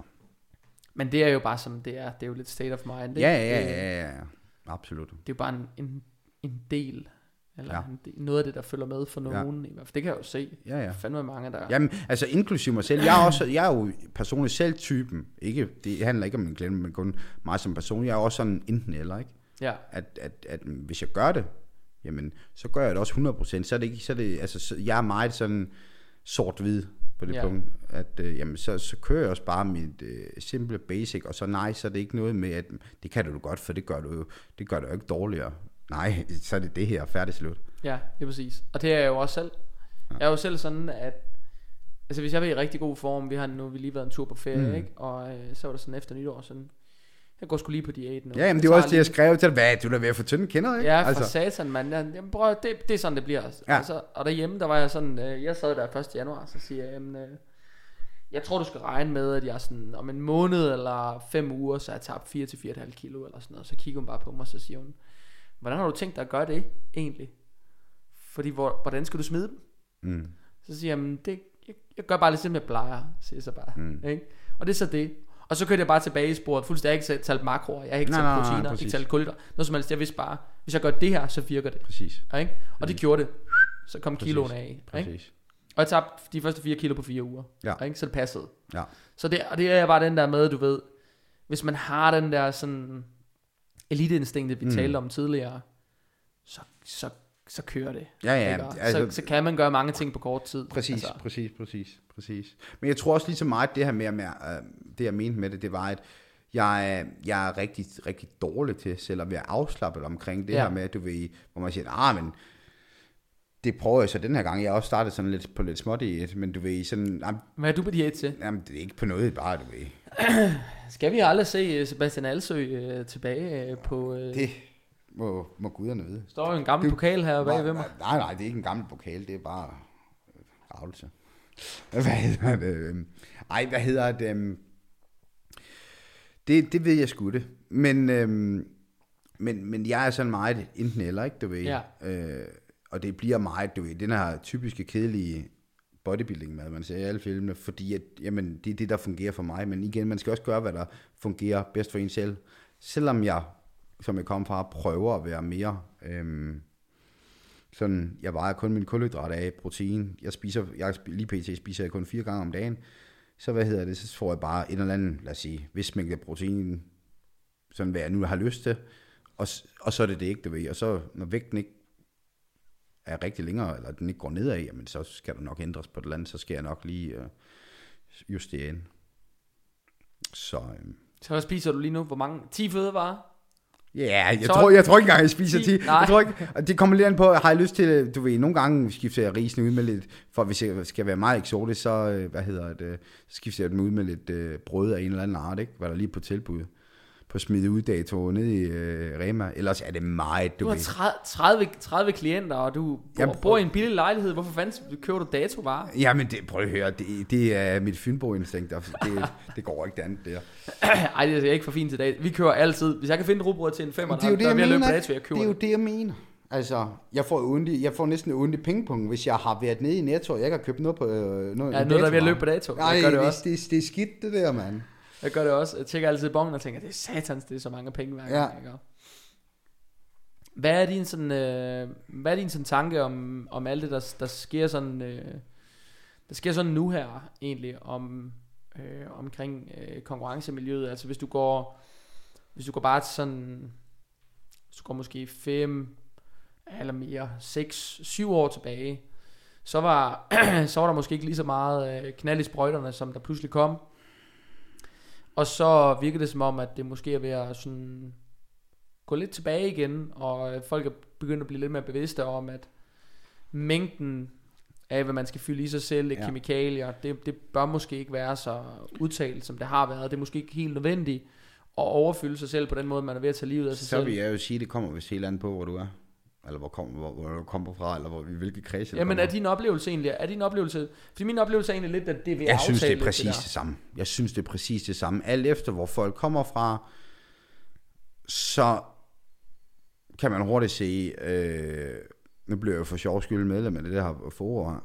Men det er jo bare som det er. Det er jo lidt state of mind. Ikke? Ja, ja, Det, ja, ja, ja. Absolut. det er jo bare en, en, en del. Eller Ja. ja. noget af det, der følger med for Ja. nogen. I hvert fald. Det kan jeg jo se. Ja, ja. Fandme mange, der... Jamen, altså inklusive mig selv. Jeg er, også, jeg er jo personligt selv typen. Ikke, det handler ikke om en klemme, men kun mig som person. Jeg er også sådan enten eller, ikke? Ja. At, at, at hvis jeg gør det, jamen, så gør jeg det også 100%. Så er det ikke, så er det, altså, så, jeg er meget sådan sort-hvid på det Ja. ja. punkt, at øh, jamen, så, så kører jeg også bare mit øh, simple basic, og så nej, så er det ikke noget med, at det kan du godt, for det gør du jo, det gør du jo ikke dårligere. Nej, så er det det her, færdig slut. Ja, det er præcis. Og det er jeg jo også selv. Jeg er jo selv sådan, at... Altså hvis jeg var i rigtig god form, vi har nu vi lige været en tur på ferie, Mm. ikke? Og øh, så var der sådan efter nytår sådan, jeg går sgu lige på diæt nu. Ja, jamen, det var også det, jeg skrev til dig. Hvad, du er ved at få tynde kinder, ikke? Ja, for altså. satan, mand. Ja, Jamen, prøv, det, det er sådan, det bliver. Ja. Altså, og derhjemme, der var jeg sådan, øh, jeg sad der 1. januar, så siger jeg, jamen, øh, jeg tror, du skal regne med, at jeg sådan, om en måned eller fem uger, så har jeg tabt 4 til 4,5 kilo eller sådan noget. Så kigger hun bare på mig, så siger hun, hvordan har du tænkt dig at gøre det egentlig? Fordi, hvor, hvordan skal du smide dem? Mm. Så siger jeg, det, jeg, jeg gør bare lidt som jeg plejer, siger så bare. Mm. Ikke? Og det er så det. Og så kørte jeg bare tilbage i sporet, fuldstændig. Jeg har ikke talt makroer, jeg har ikke Nej, talt nej, nej, proteiner, præcis. ikke talt kulhydrater, noget som helst. Jeg vidste bare, hvis jeg gør det her, så virker det. Præcis. Ja, Ikke? Og det gjorde det. Så kom Præcis. kiloen af. Ikke? Præcis. Og jeg tabte de første 4 kilo på 4 uger. Ja. Ikke? Så det passede. Ja. Så det, og det er bare den der med, du ved, hvis man har den der sådan eliteinstinktet, vi Mm. talte om tidligere, så, så, så kører det. Ja, ja, ikke? Altså- så, så kan man gøre mange ting på kort tid. Præcis, Altså, præcis, præcis, præcis. Men jeg tror også lige så meget, det her med, med uh, det jeg mente med det, det var, at jeg, er- jeg er rigtig, rigtig dårlig til selv at være afslappet omkring det ja. her med, at du ved, hvor man siger, ah, men det prøver jeg så den her gang. Jeg har også startet sådan lidt på lidt småt i et, men du ved, sådan, jamen, Hvad er du på diæt til? jamen, det er ikke på noget, bare du ved. Skal vi aldrig se øh, Sebastian Alsø øh, tilbage øh, på... Øh, Det må, må guderne vide. står jo en gammel det- pokal her bag ved mig. Nej, nej, det er ikke en gammel pokal, det er bare øh, ravelse. Hvad hedder det? øhm, Ej, hvad hedder det? Det, det ved jeg sgu det. Men, øhm, men, men jeg er sådan meget enten eller, ikke, du ved. Ja. Øh, og det bliver meget, du ved, den her typiske kedelige bodybuilding med, man ser i alle filmene, fordi at, jamen, det er det, der fungerer for mig. Men igen, man skal også gøre, hvad der fungerer bedst for en selv. Selvom jeg, som jeg kom fra, prøver at være mere... Øhm, sådan, jeg vejer kun min kulhydrat af protein. Jeg spiser, jeg, lige pt. spiser jeg kun fire gange om dagen. Så hvad hedder det, så får jeg bare en eller anden, lad os sige, vis mængde protein, sådan hvad jeg nu har lyst til. Og, og så er det det ikke, du ved. Og så, når vægten ikke er rigtig længere, eller den ikke går nedad, jamen så skal der nok ændres på det eller andet, så skal jeg nok lige øh, justere ind. Så, øh, Så hvad spiser du lige nu? Hvor mange? 10 fødevarer? Ja, jeg, Så- tror, jeg tror ikke engang, jeg spiser Ti- 10. Nej. Jeg tror ikke, og det kommer lidt an på, har jeg lyst til, du ved, nogle gange skifter jeg risene ud med lidt, for hvis jeg skal være meget eksotisk, så, øh, hvad hedder det, så skifter jeg dem ud med lidt øh, brød af en eller anden art, ikke? Hvad der lige er på tilbud på smide ud dato nede i øh, Rema. Ellers er det meget, du, Du har ved. 30, 30, 30 klienter, og du bor, Jeg bor i en billig lejlighed. Hvorfor fanden køber du datovarer? Jamen, det, prøv at høre, det, det er mit fynbo-instinkt, det, det går ikke det andet der. Ej, det er ikke for fint til dag. Vi kører altid. Hvis jeg kan finde rugbrød til en femmer, det er jo det, der er ved at løbe dato, jeg køber det er jo det. jeg mener. Altså, jeg får, ondt jeg får næsten ondt i pingpong, hvis jeg har været nede i Netto, og jeg ikke har købt noget på øh, noget, Ja, noget, der er ved at løbe på dato. Nej, det det, det, det er skidt, det der, mand. Jeg gør det også. Jeg tjekker altid bongen og tænker, det er satans, det er så mange penge hver gang. Ja. gør. Hvad er din sådan, øh, hvad er din sådan tanke om, om alt det, der, der sker sådan, øh, der sker sådan nu her egentlig, om, øh, omkring øh, konkurrencemiljøet? Altså hvis du går, hvis du går bare til sådan, hvis du går måske 5 eller mere, 6, 7 år tilbage, så var, så var der måske ikke lige så meget øh, knald i sprøjterne, som der pludselig kom. Og så virker det som om, at det måske er ved at sådan gå lidt tilbage igen, og folk er begyndt at blive lidt mere bevidste om, at mængden af, hvad man skal fylde i sig selv, ja. Kemikalier, det, det bør måske ikke være så udtalt, som det har været. Det er måske ikke helt nødvendigt at overfylde sig selv på den måde, man er ved at tage livet af sig Så selv. vil jeg jo sige, at det kommer vist helt an på, hvor du er. Eller hvor, kom, hvor, hvor du kommer fra, eller hvor, i hvilke kreds. Jamen er din oplevelse egentlig, er din oplevelse, fordi min oplevelse er egentlig lidt, at det at Jeg synes, det er præcis det, det samme. Jeg synes, det er præcis det samme. Alt efter, hvor folk kommer fra, så kan man hurtigt se, øh, nu bliver jeg jo for sjov skyld medlem af det der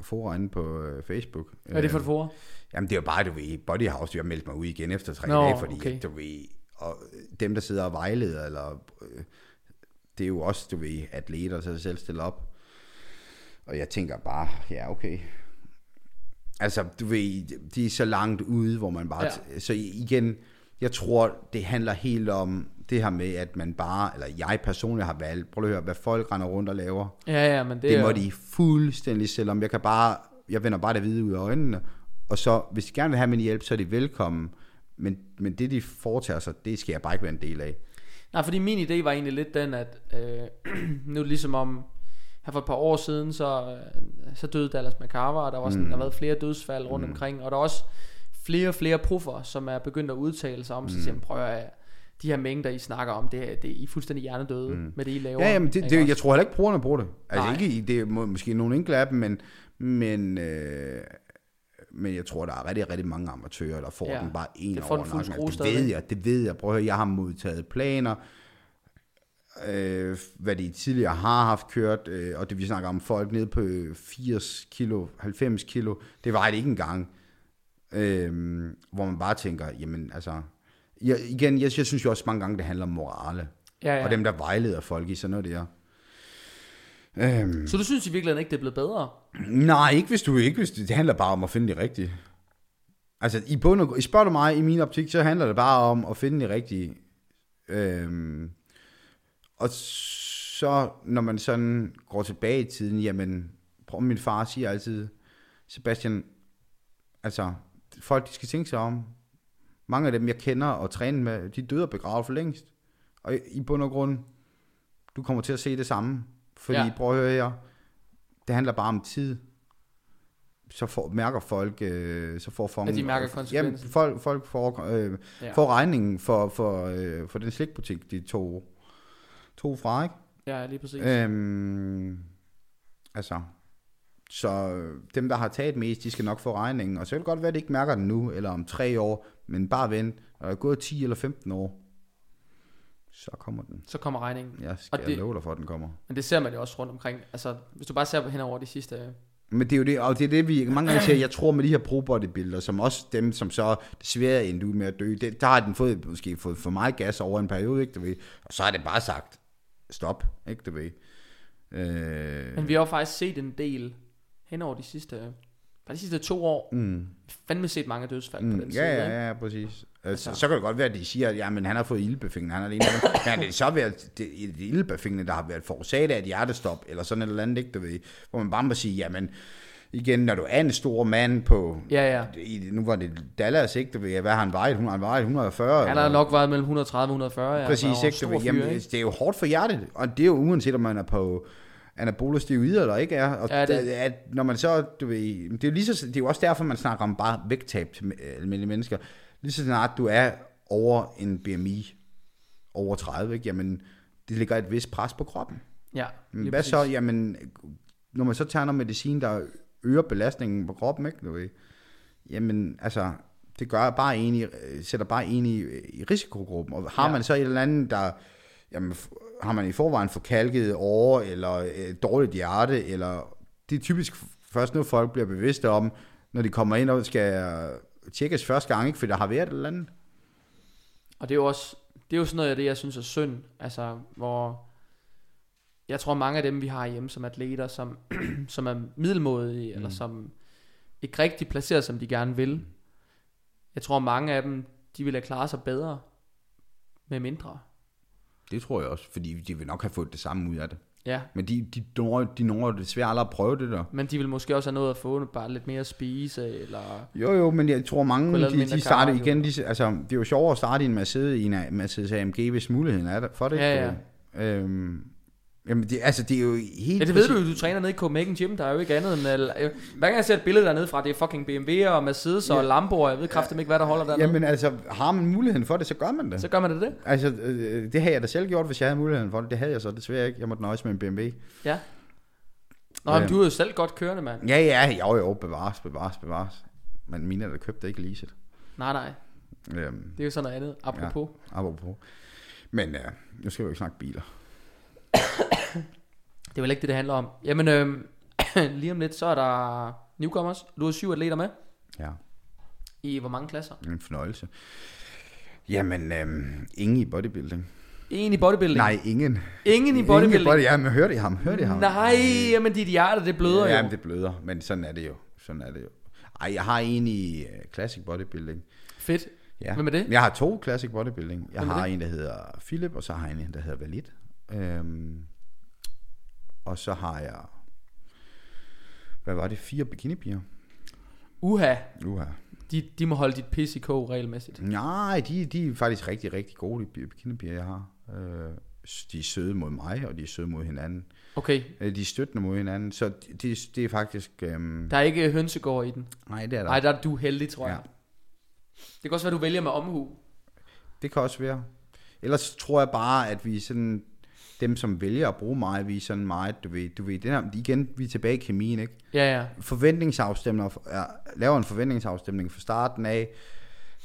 fora inde på øh, Facebook. Hvad er det for et Øh, for? Jamen det er jo bare, du ved, Bodyhouse, jeg har meldt mig ud igen efter tre Nå, dage, fordi okay. du ved, og dem, der sidder og vejleder, eller, øh, det er jo også, du ved, atleter, der selv stiller op. Og jeg tænker bare, ja, okay. Altså, du ved, de er så langt ude, hvor man bare... Ja. Så igen, jeg tror, det handler helt om det her med, at man bare, eller jeg personligt har valgt, prøv at høre, hvad folk render rundt og laver. Ja, ja, men det, Det, må jo- de fuldstændig selv om. Jeg kan bare, jeg vender bare det hvide ud af øjnene, og så, hvis de gerne vil have min hjælp, så er de velkommen. Men, men det, de foretager sig, det skal jeg bare ikke være en del af. Nej, fordi min idé var egentlig lidt den, at øh, nu ligesom om, her for et par år siden, så, øh, så døde Dallas McCarver, og der, var sådan, mm. der har været flere dødsfald rundt mm. omkring, og der er også flere og flere proffer, som er begyndt at udtale sig om, mm. så siger, prøv at de her mængder, I snakker om, det, er- det er I er fuldstændig hjernedøde mm. med det, I laver. Ja, jamen, det, det, også? jeg tror heller ikke, brugerne bruger det. Altså Nej. ikke, det er må, måske nogle enkelte af dem, men, men, øh, men jeg tror, der er rigtig, rigtig mange amatører, der får Ja, den bare en over nakken. det ved jeg, det ved jeg. Prøv at høre, jeg har modtaget planer, øh, hvad de tidligere har haft kørt, øh, og det vi snakker om folk nede på 80 kilo, 90 kilo, det var det ikke engang. Øh, hvor man bare tænker, jamen altså, jeg, igen, jeg, jeg synes jo også mange gange, det handler om morale. Ja. ja. Og dem, der vejleder folk i sådan noget der. Øhm, Så du synes i virkeligheden ikke, det er blevet bedre? nej, ikke hvis du ikke hvis det, det handler bare om at finde de rigtige. Altså, i bund og, spørger du mig, i min optik, så handler det bare om at finde de rigtige. Øhm, og så når man sådan går tilbage i tiden, jamen, prøv, min far siger altid, Sebastian, altså, folk de skal tænke sig om. Mange af dem, jeg kender og træner med, de døde og begravet for længst. Og i, i bund og grund, du kommer til at se det samme. Fordi, Ja. ja. prøv at høre her, det handler bare om tid. Så får, mærker folk, øh, så får folk... At de mærker Jamen, folk, folk får, øh, Ja. ja. får regningen for, for, øh, for den slikbutik, de tog, tog fra, ikke? Ja, lige præcis. Øhm, altså, så dem, der har taget mest, de skal nok få regningen. Og så kan det godt være, at de ikke mærker den nu, eller om tre år, men bare vent. Når der er gået 10 eller 15 år, så kommer den. Så kommer regningen. Jeg skal Og det... det- love dig for, at den kommer. Men det ser man jo også rundt omkring. Altså, hvis du bare ser hen over de sidste... Men det er jo det, og det er det, vi mange gange siger, jeg tror med de her pro-bodybuilder, som også dem, som så desværre endte ud med at dø, det, der har den fået, måske fået for meget gas over en periode, ikke, du ved. Og så er det bare sagt, stop, ikke, du ved. Øh, Men vi har jo faktisk set en del hen over de sidste... Bare de sidste to år. mm. Fandme set mange dødsfald på Mm, den side. ja, ja, ja, præcis. Altså, Altså- så kan det godt være, at de siger, at jamen, han har fået ildbefængende, han er alene. Men det er så været det, det ildbefængende, der har været forårsaget af et hjertestop, eller sådan et eller andet, ikke, du ved. Hvor man bare må sige, jamen, igen, når du er en stor mand på, Ja, ja. i, nu var det Dallas, ikke, du ved, hvad har han vejet? Han vejet 140. Han har nok været mellem 130 og 140. Ja, Præcis, ikke, du ved, jamen, det er jo hårdt for hjertet, og det er jo uanset, om man er på anabola steroider eller ikke er. Og Ja, det- at, når man så, du ved, det er, jo lige så, det er jo også derfor, man snakker om bare vægttab til øh, almindelige mennesker. Lige så snart du er over en BMI, over 30, ikke? jamen, det ligger et vist pres på kroppen. Ja, Men hvad præcis. så, jamen, når man så tager noget medicin, der øger belastningen på kroppen, ikke? Du ved, jamen, altså, det gør bare en i, øh, sætter bare en i, i risikogruppen. Og har Ja. man så et eller andet, der, jamen, har man i forvejen forkalket over, eller øh, dårligt hjerte, eller det er typisk først nu folk bliver bevidste om, når de kommer ind og skal tjekkes første gang, ikke? For der har været et eller andet. Og det er jo også, det er jo sådan noget af det, jeg synes er synd. Altså, hvor jeg tror mange af dem, vi har hjemme som atleter, som, som er middelmådige, mm. eller som ikke rigtig placerer, som de gerne vil. Jeg tror mange af dem, de ville have klaret sig bedre med mindre. Det tror jeg også, fordi de vil nok have fået det samme ud af det. Ja, Men de, de, når, de når desværre aldrig at prøve det der. men de vil måske også have noget at få bare lidt mere at spise, eller... Jo, jo, men jeg tror mange, de, de starter igen, de, altså, det er jo sjovere at starte i en Mercedes, i en Mercedes AMG, hvis muligheden er der for det. Ja, du ved. Øhm, jamen, det, altså, det er jo helt... Ja, det ved du jo, du træner nede i Copenhagen Gym, der er jo ikke andet end... Eller, øh, hver gang jeg ser et billede dernede fra, det er fucking BMW'er og Mercedes og Ja. Og jeg ved kraftigt ikke, hvad der holder dernede. Jamen, altså, har man muligheden for det, så gør man det. Så gør man det det. Altså, øh, det havde jeg da selv gjort, hvis jeg havde muligheden for det. Det havde jeg så desværre ikke. Jeg måtte nøjes med en BMW. Ja. Nå, men Ja. du er jo selv godt kørende, mand. Ja, ja, jo, jo, bevares, bevares, bevares. Men mine er der købt, ikke leaset. Nej, nej. Øhm, Det er jo sådan noget andet, apropos. apropos. Men øh, nu skal vi jo ikke snakke biler. Det er vel ikke det, det handler om. Jamen, øh, lige om lidt, så er der newcomers. Du har syv atleter med. Ja. I hvor mange klasser? En fornøjelse. Jamen, øhm, ingen i bodybuilding. En i bodybuilding. Nej, ingen. Ingen i Ingen bodybuilding. body, ja, men hørte I ham? Hørte I ham? Nej, jamen dit hjerte, det bløder ja, jo. Jamen, det bløder, men sådan er det jo. Sådan er det jo. Ej, jeg har en i uh, Classic Bodybuilding. Fedt. Ja. Hvem er det? Jeg har to Classic Bodybuilding. Jeg har det? en, der hedder Philip, og så har jeg en, der hedder Valit. Øhm, og så har jeg, hvad var det, fire bikinipiger. Uha, Uha. de, de må holde dit pis i kog regelmæssigt. Nej, de, de er faktisk rigtig, rigtig gode, de bikinipiger, jeg har. Øh, de er søde mod mig, og de er søde mod hinanden. Okay, Øh, De er støttende mod hinanden, så det de, det er faktisk... Øhm, der er ikke hønsegård i den. nej, det er der. Nej, der er du heldig, tror jeg. Ja. Det kan også være, du vælger med omhu. Det kan også være. Ellers tror jeg bare, at vi sådan, dem som vælger at bruge mig, vi er sådan meget, du ved, du ved den her, igen, vi er tilbage i kemien, ikke? Ja, ja. Forventningsafstemning, jeg laver en forventningsafstemning fra starten af,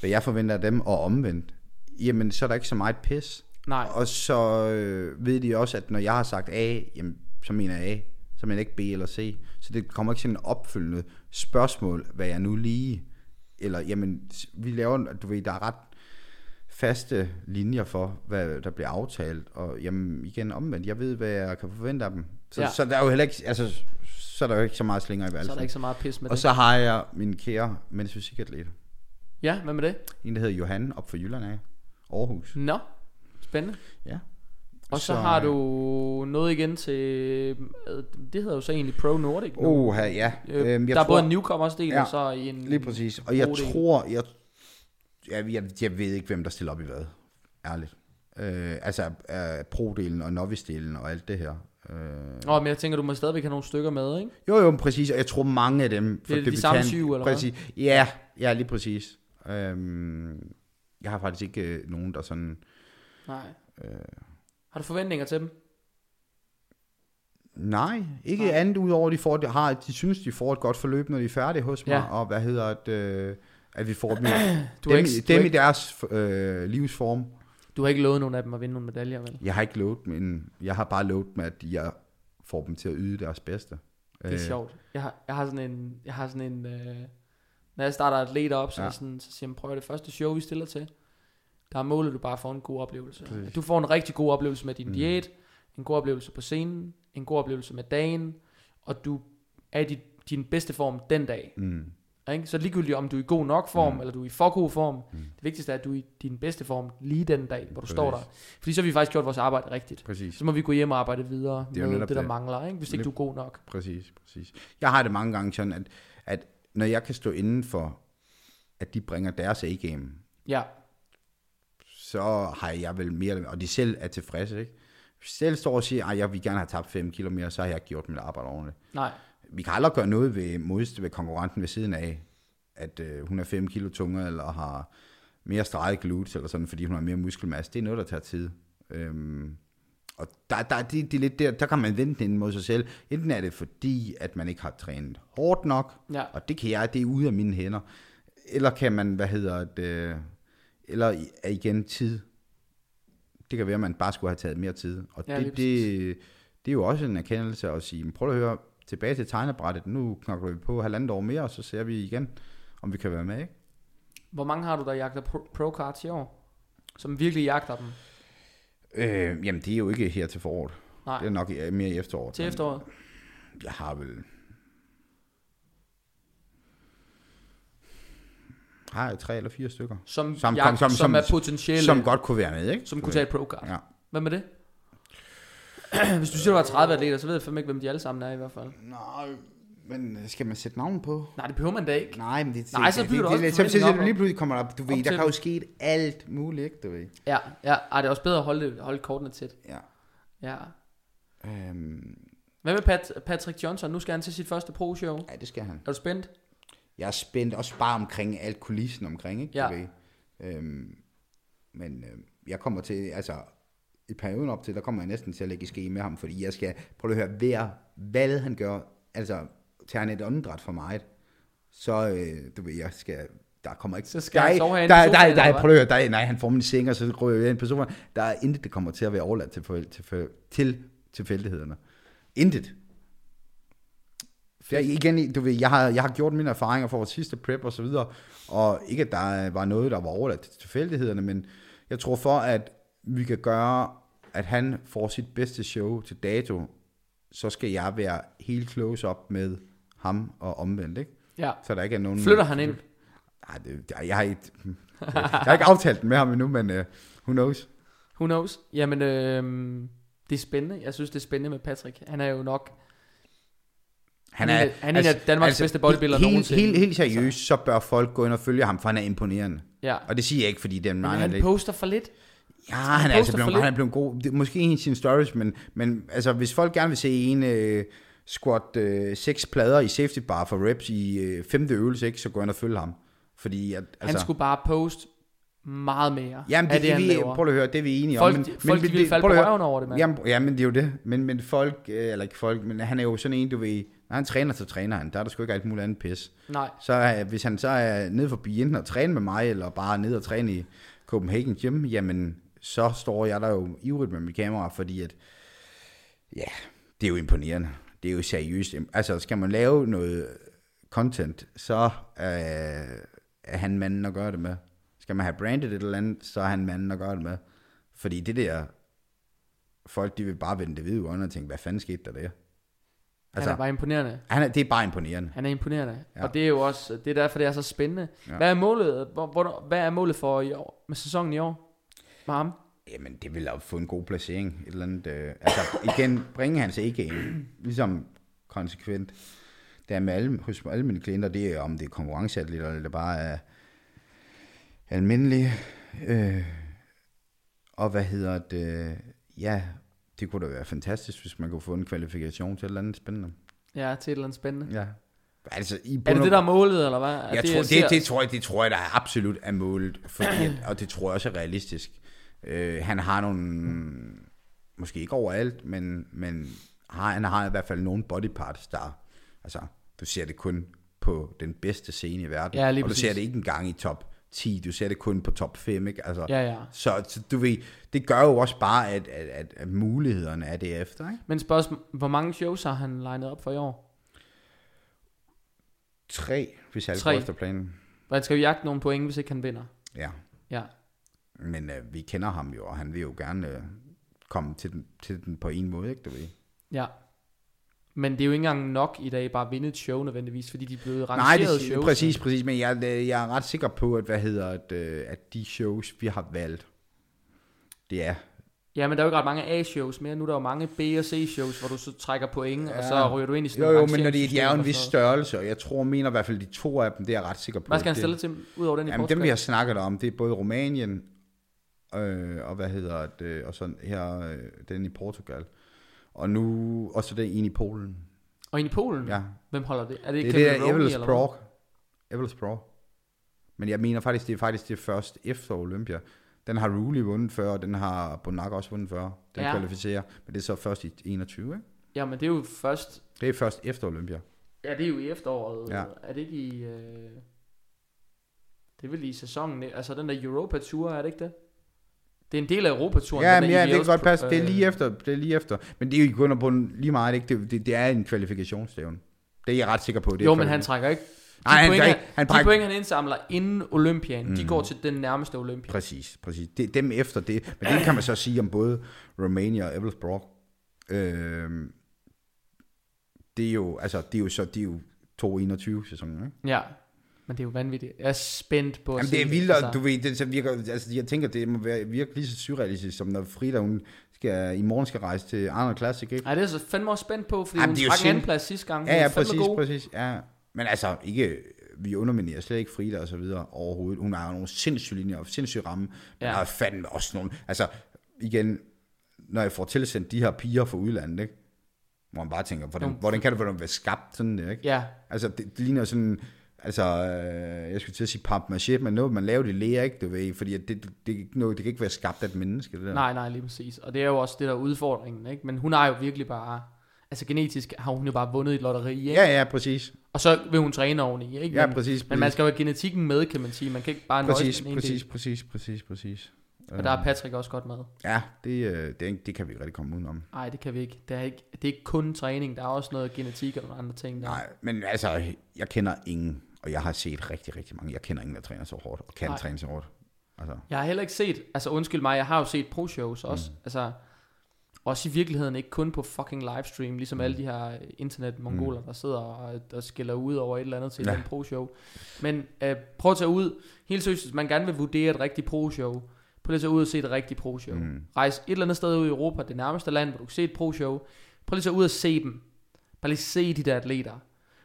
hvad jeg forventer af dem, og omvendt. Jamen, så er der ikke så meget pis. Nej. Og så øh, ved de også, at når jeg har sagt A, jamen, så mener jeg A, så mener jeg ikke B eller C. Så det kommer ikke sådan en opfølgende spørgsmål, hvad jeg nu lige, eller jamen, vi laver, du ved, der er ret faste linjer for, hvad der bliver aftalt, og jamen, igen omvendt, jeg ved, hvad jeg kan forvente af dem. Så, Ja. så der er jo heller ikke, altså, så er der jo ikke så meget slinger i Så er valsen. der ikke så meget pis med Og det. så har jeg min kære mens fysikatlet. Ja, hvad med det? En, der hedder Johan, op for Jylland af. Aarhus. Nå, spændende. Ja. Og så, Så- har du noget igen til, øh, det hedder jo så egentlig Pro Nordic nu. Oha, ja. Øh, Øhm, der jeg er både tror- en newcomers del, Ja, og så en Lige præcis. Og jeg tror, jeg, jeg, jeg, jeg ved ikke, hvem der stiller op i hvad. Ærligt. Øh, altså øh, pro-delen og novice-delen og alt det her. Øh, Nå, men jeg tænker, du må stadigvæk have nogle stykker med, ikke? jo, jo, præcis. Og jeg tror mange af dem... Det er de samme syv, eller hvad? præcis. Ja, ja, lige præcis. Øhm, jeg har faktisk ikke øh, nogen, der sådan... Nej. Øh, Har du forventninger til dem? nej, ikke nej. andet udover, at de, får, de, har, de synes, de får et godt forløb, når de er færdige hos mig. Ja. Og hvad hedder det... Øh, at vi får dem, Du dem, ikke, i- du dem i deres øh, livsform. du har ikke lovet nogen af dem at vinde nogle medaljer, vel? Jeg har ikke lovet, men jeg har bare lovet dem, at jeg får dem til at yde deres bedste. Det er sjovt. Jeg har, jeg har sådan en, jeg har sådan en, øh, når jeg starter atleter op, så, Ja. sådan, så siger jeg, prøv det første show, vi stiller til. Der er målet, du bare får en god oplevelse. Præcis. At Du får en rigtig god oplevelse med din Mm. diæt, en god oplevelse på scenen, en god oplevelse med dagen, og du er i din, din bedste form den dag. Mm. Ikke? Så ligegyldigt om du er i god nok form, Mm. eller du er i for god form, Mm. det vigtigste er, at du er i din bedste form lige den dag, hvor du Præcis. står der. Fordi så har vi faktisk gjort vores arbejde rigtigt. Præcis, Så må vi gå hjem og arbejde videre Det med det, der det. mangler, ikke? hvis ikke du er god nok. præcis, præcis. Jeg har det mange gange sådan, at, at når jeg kan stå inden for, at de bringer deres A-game, Ja, så har jeg vel mere, og de selv er tilfredse, ikke? Selv står og siger, at jeg vil gerne have tabt 5 kilo mere, så har jeg gjort mit arbejde ordentligt. nej. Vi kan aldrig gøre noget ved, modst ved konkurrenten ved siden af, at øh, hun er 5 kilo tungere, eller har mere streget glutes, eller sådan, fordi hun har mere muskelmasse. Det er noget, der tager tid. Øhm, og der, der, det, det er lidt der, der kan man vente ind mod sig selv. Enten er det fordi, at man ikke har trænet hårdt nok, Ja. og det kan jeg, det er ude af mine hænder. Eller kan man, hvad hedder det, eller er igen tid. Det kan være, at man bare skulle have taget mere tid. Og Ja, det, lige det, det er jo også en erkendelse at sige, "Men prøv at høre, tilbage til tegnebrættet, nu knokler vi på halvandet år mere, og så ser vi igen, om vi kan være med, ikke? Hvor mange har du, der jagter pro- pro-cards i år? Som virkelig jagter dem? Øh, jamen, det er jo ikke her til foråret. Nej, Det er nok mere i efteråret. til efteråret. Jeg har vel... Har jeg tre eller fire stykker? Som, Som jagt, som- som, som- som, er potentielle, Som godt kunne være med, ikke? som kunne tage et pro-card. Ja. Hvad med det? Hvis du siger, du har 30 atleter, så ved jeg fandme ikke, hvem de alle sammen er i hvert fald. Nej, men skal man sætte navn på? Nej, det behøver man da ikke. Nej, men det, Nej, så bygger du også det, så, så, forventninger op så, om- lige pludselig kommer der, du ved, op der kan jo det. ske alt muligt, ikke, du ved. Ja, ja. Ej, det er også bedre at holde, det- holde kortene tæt. Ja. Ja. Øhm, Hvad med Pat, Patrick Johnson? Nu skal han til sit første pro-show. ja, det skal han. Er du spændt? Jeg er spændt også bare omkring alt kulissen omkring, ikke? Ja. Du ved. Øhm, men øh, jeg kommer til, altså, i perioden op til, der kommer jeg næsten til at lægge i ske med ham, fordi jeg skal, prøv at høre, hver hvad han gør, altså, tager han et åndedræt for meget, så, øh, du ved, jeg skal, der kommer ikke... Så skal der, han sove herinde der, der, der, der, prøv at høre, der, nej, han får mig i seng, og så ryger jeg ind på sofaen. Der er intet, der kommer til at være overladt til, til, for, til tilfældighederne. Intet. Jeg, igen, du ved, jeg har, jeg har gjort mine erfaringer for vores sidste prep og så videre, og ikke at der var noget, der var overladt til tilfældighederne, men jeg tror for, at vi kan gøre, at han får sit bedste show til dato, så skal jeg være helt close op med ham og omvendt, ikke? Ja. Så der ikke er nogen... Flytter han ind? Nej, det, jeg, har ikke, jeg har ikke aftalt den med ham endnu, men uh, who knows? Who knows? Jamen, øh, det er spændende. Jeg synes, det er spændende med Patrick. Han er jo nok... Han er, han er en af Danmarks bedste bodybuilder helt, nogensinde. helt, helt seriøst, så bør folk gå ind og følge ham, for han er imponerende. Ja. Og det siger jeg ikke, fordi det er en Men han lidt. poster for lidt. Ja, han er, altså blevet, han er blevet god. Det, måske en i sine stories, men, men altså, hvis folk gerne vil se en uh, squat uh, seks plader i safety bar for reps i uh, femte øvelse, ikke, så gå ind og følge ham. Fordi at, Altså, han skulle bare poste meget mere Jamen, af det, det, han vi, laver. prøv at høre, det er vi enige Folk, om. men, folk de ville falde på røven over det, mand. Jamen, jamen, det er jo det. Men, men folk, øh, eller ikke folk, men han er jo sådan en, du ved, når han træner, så træner han. Der er der sgu ikke alt muligt andet pis. Nej. Så er, hvis han så er nede forbi enten at træne med mig, eller bare nede og træne i Copenhagen Gym, jamen, så står jeg der jo ivrigt med mit kamera, fordi at, ja, det er jo imponerende. Det er jo seriøst. Altså, skal man lave noget content, så øh, er han manden at gøre det med. Skal man have brandet et eller andet, så er han manden at gøre det med. Fordi det der, folk de vil bare vende det hvide øjne og tænke, hvad fanden skete der der? Altså, han er bare imponerende. han er, det er bare imponerende. Han er imponerende. Ja. Og det er jo også, det er derfor, det er så spændende. Ja. Hvad er målet, hvor, hvor, hvad er målet for i år, med sæsonen i år? Med ham? Jamen, det vil jo få en god placering. Et eller andet, øh, altså, igen, bringe hans A-game, ligesom konsekvent. Det er med alle, hos alle mine klienter, det er, om det er konkurrenceatleter, eller det bare er almindelige. Øh, og hvad hedder det? Ja, det kunne da være fantastisk, hvis man kunne få en kvalifikation til et eller andet spændende. Ja, til et eller andet spændende. Ja. Altså, i Er det det, der er målet, eller hvad? Er jeg det, tror, det, ser- det, tror jeg, det tror jeg, der er absolut er målet, fordi, og det tror jeg også er realistisk. Øh, han har nogle, måske ikke overalt, men, men har, han har i hvert fald nogle body parts, der, altså, du ser det kun på den bedste scene i verden, Ja, og du præcis. ser det ikke engang i top 10, du ser det kun på top 5, ikke? Altså, Ja, ja. Så, så du ved, det gør jo også bare, at, at, at, at mulighederne er det efter, ikke? Men spørgsmål, hvor mange shows har han legnet op for i år? Tre, hvis alt går efter planen. Hvad skal vi jagte nogle point, hvis ikke han vinder? Ja. Ja. Men øh, vi kender ham jo, og han vil jo gerne øh, komme til den, til den på en måde, ikke du ved? Ja. Men det er jo ikke engang nok i dag bare at vinde et show nødvendigvis, fordi de er blevet Nej, rangeret det, shows. præcis, præcis, men jeg, øh, jeg er ret sikker på, at, hvad hedder, at, øh, at de shows, vi har valgt, det er, Ja, men der er jo ikke ret mange A-shows mere. Nu er der jo mange B- og C-shows, hvor du så trækker point, ja. og så ryger du ind i sådan jo jo, men når de, de er jo en vis størrelse, og jeg tror, mener i hvert fald de to af dem, det er jeg ret sikker på. Hvad skal han stille til, ud over den i Jamen, Portugal? dem vi har snakket om, det er både Rumænien, øh, og hvad hedder det, og sådan her, øh, den i Portugal. Og nu også den ene i Polen. Og ind i Polen? Ja, Hvem holder det? Er det, det er det eller hvad? Pro. Evels Pro. Men jeg mener faktisk, det er faktisk det første efter Olympia. Den har Ruli vundet før, og den har Bonac også vundet før. Den ja. kvalificerer, men det er så først i 21, ikke? Ja, men det er jo først... Det er først efter Olympia. Ja, det er jo i efteråret. Ja. Er det ikke i... Øh... Det er vel i sæsonen, altså den der Europa Tour, er det ikke det? Det er en del af Europa-turen. Ja, men ja, det kan godt passe. Det er øh, lige efter. Det er lige efter. Men det er jo og bund lige meget, ikke? Det, det, det er en kvalifikationsstævne. Det er jeg ret sikker på. Det Jo, men han trækker ikke... De Nej, han point, trækker ikke- han de point, han indsamler inden Olympiaden, mm. de går til den nærmeste Olympia. Præcis, præcis. Det, dem efter det. Men det kan man så sige om både Romania og Evelsbrock. Øhm, det er jo, altså, det er jo så, det er jo 221 sæsonen, ikke? Ja, men det er jo vanvittigt. Jeg er spændt på at Jamen, se det er vildt, altså. du ved, det så virker, altså, jeg tænker, det må være virkelig lige så surrealistisk, som når Frida, hun skal, i morgen skal rejse til Arnold Classic, ikke? Ej, det er så fandme også spændt på, fordi Jamen, hun trak en anden plads sidste gang. Ja, Hun ja, præcis, god. præcis, ja. Men altså, ikke, vi underminerer slet ikke Frida og så videre overhovedet. Hun har nogle sindssyge linjer og sindssyge ramme. Ja. der er fandme også nogle, altså, igen, når jeg får tilsendt de her piger fra udlandet, ikke? Hvor man bare tænker, hvordan, hvordan kan det være skabt sådan der, ikke? Ja, Altså, det, det ligner sådan, altså, øh, jeg skulle til at sige pap maché, men noget, man laver det lære, ikke, du ved, fordi det, det, det, ikke noget, det kan ikke være skabt af et menneske, det der. nej, nej, lige præcis. Og det er jo også det der er udfordringen, ikke? Men hun har jo virkelig bare... Altså genetisk har hun jo bare vundet et lotteri, ikke? Ja, ja, præcis. Og så vil hun træne oveni, ikke? Ja, men, præcis. men man skal jo have genetikken med, kan man sige. Man kan ikke bare nøjes præcis, med præcis, del. præcis, præcis, præcis. Og der er Patrick også godt med. Ja, det, øh, det, det kan vi ikke rigtig komme udenom. Nej, det kan vi ikke. Det er ikke, det er ikke kun træning, der er også noget genetik og nogle andre ting. Der. Nej, men altså, jeg kender ingen, og jeg har set rigtig, rigtig mange. Jeg kender ingen, der træner så hårdt, og kan Nej. træne så hårdt. Altså, Jeg har heller ikke set, altså undskyld mig, jeg har jo set pro-shows også. Mm. Altså, også i virkeligheden ikke kun på fucking livestream, ligesom mm. alle de her internet-mongoler, mm. der sidder og, og skiller ud over et eller andet til Ja. en pro-show. Men øh, prøv at tage ud, helt seriøst, hvis man gerne vil vurdere et rigtigt pro-show, prøv lige at tage ud og se et rigtigt pro-show. Mm. Mm. Rejs et eller andet sted ud i Europa, det nærmeste land, hvor du kan se et pro-show. Prøv lige at tage ud og se dem. Bare lige se de der atleter.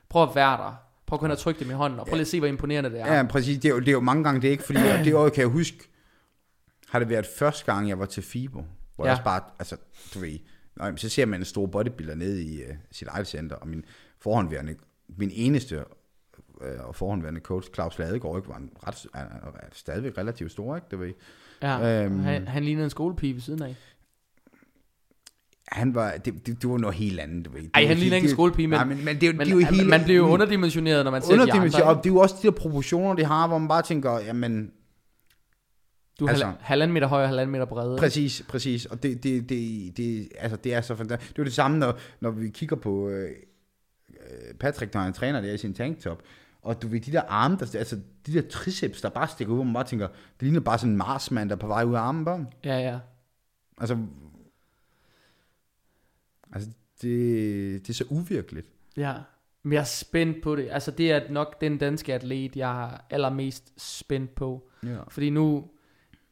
Prøv at være der. Prøv at gå hen og trykke dem i hånden, og prøv lige at se, hvor imponerende det er. ja, præcis. Det er, jo, det er jo mange gange, det er ikke fordi, og det år kan jeg huske, har det været første gang, jeg var til FIBO, hvor Ja. jeg også bare, altså, du ved, jamen, så ser man en stor bodybuilder nede i uh, sit eget center, og min forhåndværende, min eneste uh, og forhåndværende coach, Claus Ladegaard, ikke, var en ret, er, er stadigvæk relativt stor, ikke, du ved. Ja, Øhm. han, han lignede en skolepige ved siden af. Han var, det, det, det var noget helt andet, du ved. Det Ej, var han ligner ikke en skolepige, men, Nej, men, men det, men det jo helt... man bliver jo underdimensioneret, når man ser de andre. og det er jo også de der proportioner, de har, hvor man bare tænker, jamen, Du er altså- altså, halvanden meter høj og halvanden meter bred. præcis, præcis, og det, det, det, det, altså, det er så fantastisk. Det er jo det samme, når, når vi kigger på øh, øh, Patrick, når han træner der i sin tanktop, og du ved, de der arme, der, altså de der triceps, der bare stikker ud, hvor man bare tænker, det ligner bare sådan en marsmand, der er på vej ud af armen bare. Ja, ja. Altså, altså det, det er så uvirkeligt. Ja. Men jeg er spændt på det. Altså, det er nok den danske atlet, jeg er allermest spændt på. Ja. Fordi nu,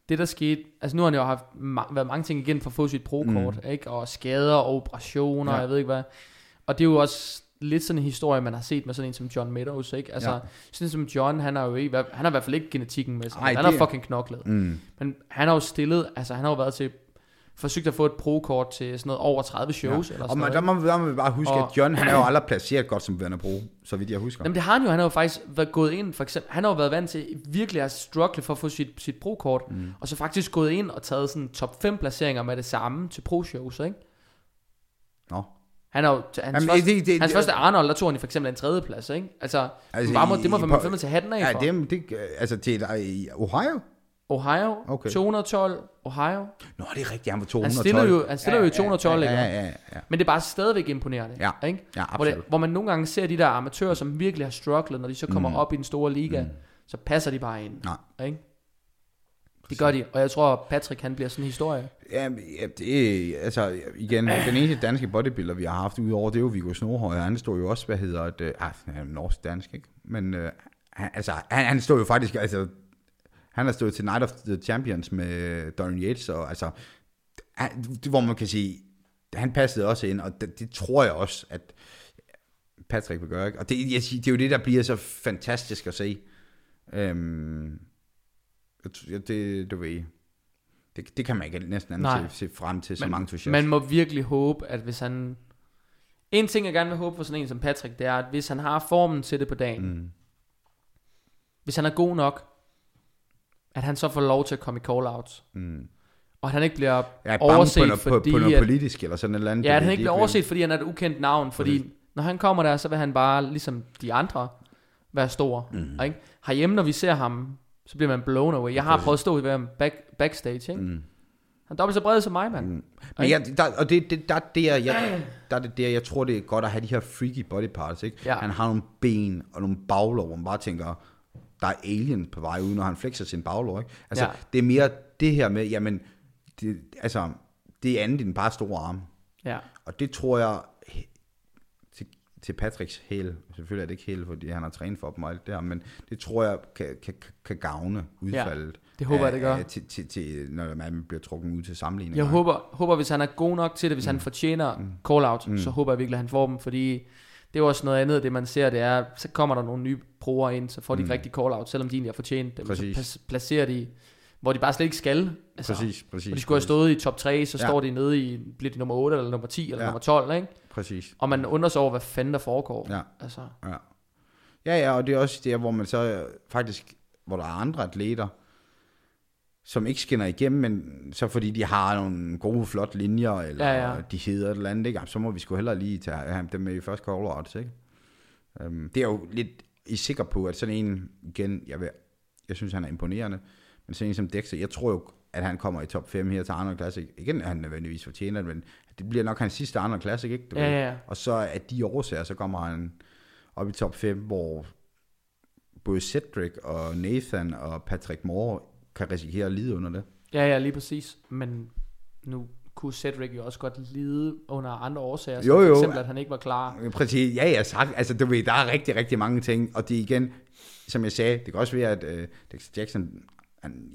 det der skete, altså nu har han jo haft ma- været mange ting igen for at få sit pro-kort, mm. ikke? Og skader og operationer, Ja. ja. jeg ved ikke hvad. Og det er jo også lidt sådan en historie, man har set med sådan en som John Meadows, ikke? Altså, Ja. sådan som John, han har jo ikke, han har i hvert fald ikke genetikken med sig. Ej, han har fucking knoklet. Mm. Men han har jo stillet, altså han har jo været til, forsøgt at få et pro-kort til sådan noget over 30 shows, ja. eller Og sådan man, noget. der, må, der må vi bare huske, Og- at John han er jo aldrig placeret godt som værende bro, så vidt jeg husker. Jamen det har han jo, han har jo faktisk været gået ind, for eksempel, han har jo været vant til virkelig at struggle for at få sit, sit pro-kort, mm. og så faktisk gået ind og taget sådan top 5 placeringer med det samme til pro-shows, ikke? Nå. Han er jo, hans, Jamen, første, det- det- hans det- første Arnold, der tog han i for eksempel en tredje plads, ikke? Altså, Altså, bare må, det må man fandme til hatten af Ja, for. det, det, altså til i Ohio? Ohio, Okay. okay. 212, Ohio. Nå, det er rigtigt, han var Han 212. stiller jo, han stiller jo i 212, ja, ikke? ja, ja, ja, Men det er bare stadigvæk imponerende, Ja. ikke? ja Hvor, det, hvor man nogle gange ser de der amatører, som virkelig har strugglet, når de så kommer mm. op i den store liga, mm. så passer de bare ind. Nej. Ikke? Det gør de, og jeg tror, Patrick han bliver sådan en historie. Ja, ja, det er, altså, igen, den eneste danske bodybuilder, vi har haft udover, det er jo Viggo Snohøj, og han stod jo også, hvad hedder det, ah, han norsk-dansk, ikke? Men, øh, han, altså, han, han stod jo faktisk, altså, han har stået til Night of the Champions med Dorian Yates, og altså, han, det, hvor man kan sige, han passede også ind, og det, det tror jeg også, at Patrick vil gøre, ikke? Og det, jeg, siger, det er jo det, der bliver så fantastisk at se. Øhm, jeg t- ja, det, du ved, det, det kan man ikke næsten andet Nej. se, se frem til så mange entusiaster. Man må virkelig håbe, at hvis han... En ting, jeg gerne vil håbe for sådan en som Patrick, det er, at hvis han har formen til det på dagen, Mm. hvis han er god nok, at han så får lov til at komme i call-outs. Mm. Og at han ikke bliver er bange overset, på, noget, på, fordi på noget politisk eller sådan et eller andet. Ja, at han ikke bliver overset, fordi han er et ukendt navn. Fordi Præcis. når han kommer der, så vil han bare, ligesom de andre, være stor. Mm. Ikke? Herhjemme, når vi ser ham, så bliver man blown away. Jeg har prøvet at stå ved ham back, backstage. Ikke? Mm. Han er dobbelt så bred som mig, mand. Mm. Men jeg, der, og det, det, der, er det, jeg, der er det der, jeg tror, det er godt at have de her freaky body parts, ikke? Ja. Han har nogle ben og nogle baglov, hvor man bare tænker, der er alien på vej ud, når han flexer sin baglov, ikke? Altså, Ja. det er mere det her med, jamen, det, altså, det er andet end bare store arme. Ja. Og det tror jeg, til, til Patricks hæl, selvfølgelig er det ikke hæl, fordi han har trænet for dem og alt det her, men det tror jeg kan, kan, kan gavne udfaldet. det håber jeg, det gør. af- til, til, til, når man bliver trukket ud til sammenligning. Jeg håber, håber, hvis han er god nok til det, hvis mm. han fortjener mm. call-out, mm. så håber jeg virkelig, at han får dem, fordi det er jo også noget andet, det man ser, det er, så kommer der nogle nye proer ind, så får de ikke rigtig call-out, selvom de egentlig har fortjent dem. Præcis. Så placerer de, hvor de bare slet ikke skal. Altså, Præcis, præcis. Og de skulle have stået i top 3, så Ja. står de nede i, bliver de nummer 8, eller nummer 10, eller Ja. nummer 12, ikke? Præcis. Og man undrer sig over, hvad fanden der foregår. Ja. Altså, Ja. ja, ja, og det er også der, hvor man så øh, faktisk, hvor der er andre atleter, som ikke skinner igennem, men så fordi de har nogle gode, flotte linjer, eller Ja, ja. de hedder et eller andet, ikke? Så må vi sgu hellere lige tage have dem med i første call outs, ikke? Um, det er jo lidt i sikker på, at sådan en, igen, jeg, vil, jeg synes, han er imponerende, men sådan en som Dexter, jeg tror jo, at han kommer i top 5 her til Arnold Classic. Igen er han nødvendigvis fortjener det, men det bliver nok hans sidste Arnold Classic, ikke? Du ja, ja. Og så af de årsager, så kommer han op i top 5, hvor både Cedric og Nathan og Patrick Moore kan risikere at lide under det. ja, ja, lige præcis. Men nu kunne Cedric jo også godt lide under andre årsager, som Jo, for jo. eksempel, at han ikke var klar. Præcis, ja, ja, sagt. Altså, du ved, der er rigtig, rigtig mange ting, og det er igen, som jeg sagde, det kan også være, at øh, Dexter Jackson, han,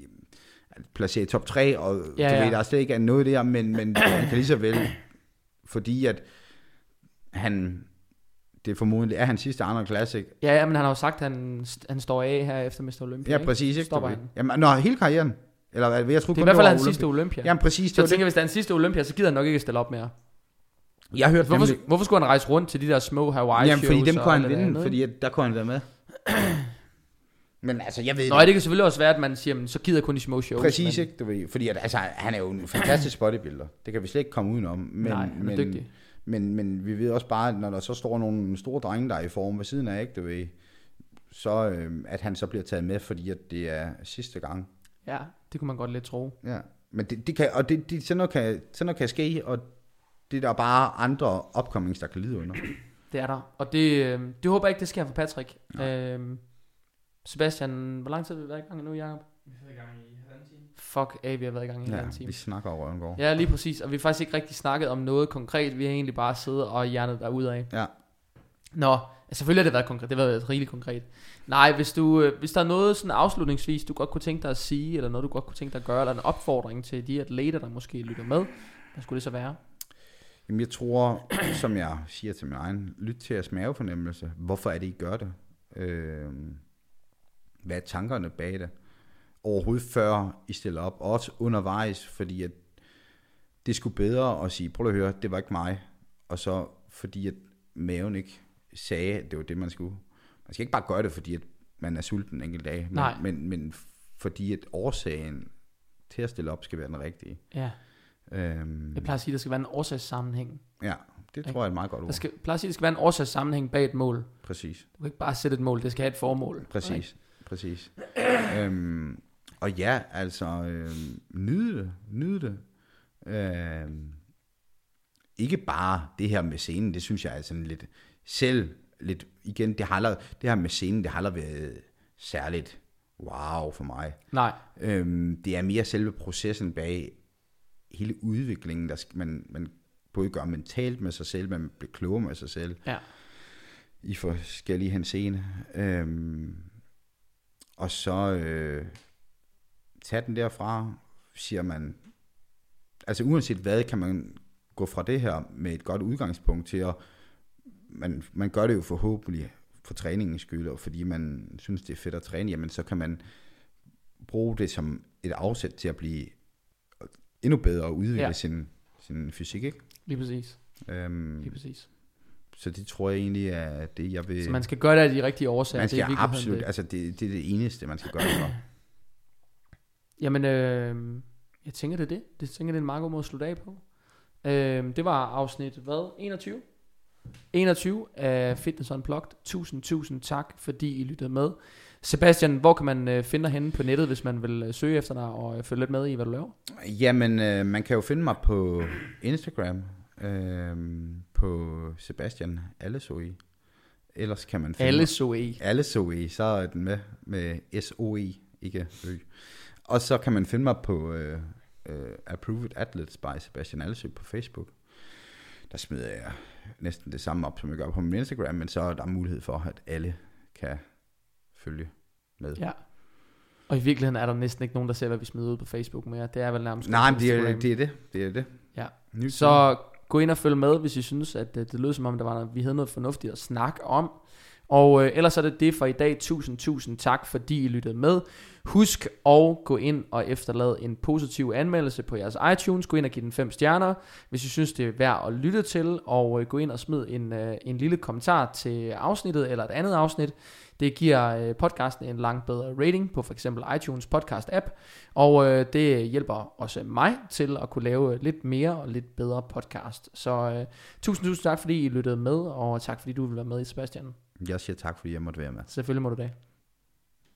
han placerer i top 3, og Ja, du ja. ved, der er slet ikke noget der, men, men han kan lige så vel, fordi at han, det formodentlig er hans sidste Arnold Classic. Ja, ja, men han har jo sagt, at han, han står af her efter Mr. Olympia. Ja, præcis, ikke? Stopper Du ved. han. Jamen, nå, hele karrieren. Eller hvad, jeg tror Det er i hvert fald hans Olympia. sidste Olympia. Jamen, præcis. Så Det jeg tænker, det. hvis det er hans sidste Olympia, så gider han nok ikke stille op mere. Jeg har hørt Hvorfor, nemlig- hvorfor skulle han rejse rundt til de der små Hawaii Jamen, fordi dem kunne han det vinde, andet, fordi der kunne han være med. Men altså, jeg ved Nå, det kan selvfølgelig også være, at man siger, men så gider kun de små shows. Præcis, men, ikke? Du ved, fordi at, altså, han er jo en fantastisk bodybuilder. Det kan vi slet ikke komme udenom. Men, Nej, han er men, dygtig. Men, men vi ved også bare, at når der så står nogle store drenge, der er i form ved siden af, ikke, du ved, så øh, at han så bliver taget med, fordi at det er sidste gang. Ja, det kunne man godt lidt tro. Ja. Men det, det kan, og det, det, sådan, noget kan, sådan noget kan ske, og det er der bare andre upcomings, der kan lide under. Det er der. Og det, øh, det håber jeg ikke, det sker for Patrick. Øhm, Sebastian, hvor lang tid har vi været i gang nu, Jacob? Vi har været i gang i. Fuck af, vi har været i gang i en Ja, ja, time. vi snakker over Røvengård. Ja, lige præcis. Og vi har faktisk ikke rigtig snakket om noget konkret. Vi har egentlig bare siddet og hjernet af. Ja. Nå, selvfølgelig har det været konkret. Det har været rigeligt konkret. Nej, hvis, du, øh, hvis der er noget sådan afslutningsvis, du godt kunne tænke dig at sige, eller noget du godt kunne tænke dig at gøre, eller en opfordring til de atleter, der måske lytter med, hvad skulle det så være? Jamen jeg tror, som jeg siger til min egen, lyt til jeres mavefornemmelse. Hvorfor er det, I gør det? Øh, hvad er tankerne bag det? Overhovedet før I stiller op, og også undervejs, fordi at det skulle bedre at sige, prøv at høre, det var ikke mig. Og så fordi at maven ikke sagde, at det var det, man skulle. Man skal ikke bare gøre det, fordi at man er sulten en enkelt dag, men, Nej. men, men fordi at årsagen til at stille op skal være den rigtige. Ja, Øhm, jeg plejer at sige, at der skal være en årsagssammenhæng. ja, det tror jeg er et meget godt Der ord. skal, jeg plejer at sige, at der skal være en årsagssammenhæng bag et mål. Præcis. Du kan ikke bare sætte et mål, det skal have et formål. Præcis, præcis. øhm, og ja, altså, øhm, nyde det, nyde det. Øhm, ikke bare det her med scenen, det synes jeg er sådan lidt, selv lidt, igen, det, har aldrig, det her med scenen, det har aldrig været særligt wow for mig. Nej, Øhm, det er mere selve processen bag hele udviklingen, der skal, man, man både gør mentalt med sig selv, man bliver klogere med sig selv ja. i forskellige henseende. Øhm, og så øh, tage den derfra, siger man, altså uanset hvad, kan man gå fra det her med et godt udgangspunkt til at, man, man gør det jo forhåbentlig for træningens skyld, og fordi man synes, det er fedt at træne, jamen så kan man bruge det som et afsæt til at blive endnu bedre og udvikle Ja. sin, sin fysik, ikke? Lige præcis. Øhm, Lige præcis. så det tror jeg egentlig er det, jeg vil... Så man skal gøre det af de rigtige årsager. man det er skal absolut, det. altså det, det er det eneste, man skal gøre det for. Jamen, øh, jeg tænker det er det. Det tænker det er en meget god måde at slutte af på. Øh, det var afsnit, hvad? 21? 21 af Fitness Unplugged. Tusind, tusind tak, fordi I lyttede med. Sebastian, hvor kan man øh, finde dig henne på nettet, hvis man vil øh, søge efter dig og øh, følge lidt med i, hvad du laver? Jamen, øh, man kan jo finde mig på Instagram, øh, på Sebastian Allesoi. Ellers kan man finde Alle mig- så i. Allesoi, så er den med, med S-O-E, ikke Ø. Og så kan man finde mig på øh, øh, Approved Athletes by Sebastian Allesø på Facebook. Der smider jeg næsten det samme op, som jeg gør på min Instagram, men så er der mulighed for, at alle kan følge med. Ja. Og i virkeligheden er der næsten ikke nogen, der ser, hvad vi smider ud på Facebook mere. Det er vel nærmest Nej, det er, det er det. Det er det. Ja. Så gå ind og følg med, hvis I synes, at øh, det lød som om, der var noget, vi havde noget fornuftigt at snakke om. Og øh, ellers er det det for i dag. Tusind, tusind tak, fordi I lyttede med. Husk at gå ind og efterlade en positiv anmeldelse på jeres iTunes. Gå ind og give den fem stjerner, hvis I synes, det er værd at lytte til. Og øh, gå ind og smid en, øh, en lille kommentar til afsnittet eller et andet afsnit. Det giver øh, podcasten en langt bedre rating på for eksempel iTunes podcast app. Og øh, det hjælper også mig til at kunne lave lidt mere og lidt bedre podcast. Så øh, tusind, tusind tak, fordi I lyttede med, og tak fordi du vil være med i Sebastian. Jeg siger tak, fordi jeg måtte være med. Selvfølgelig må du det.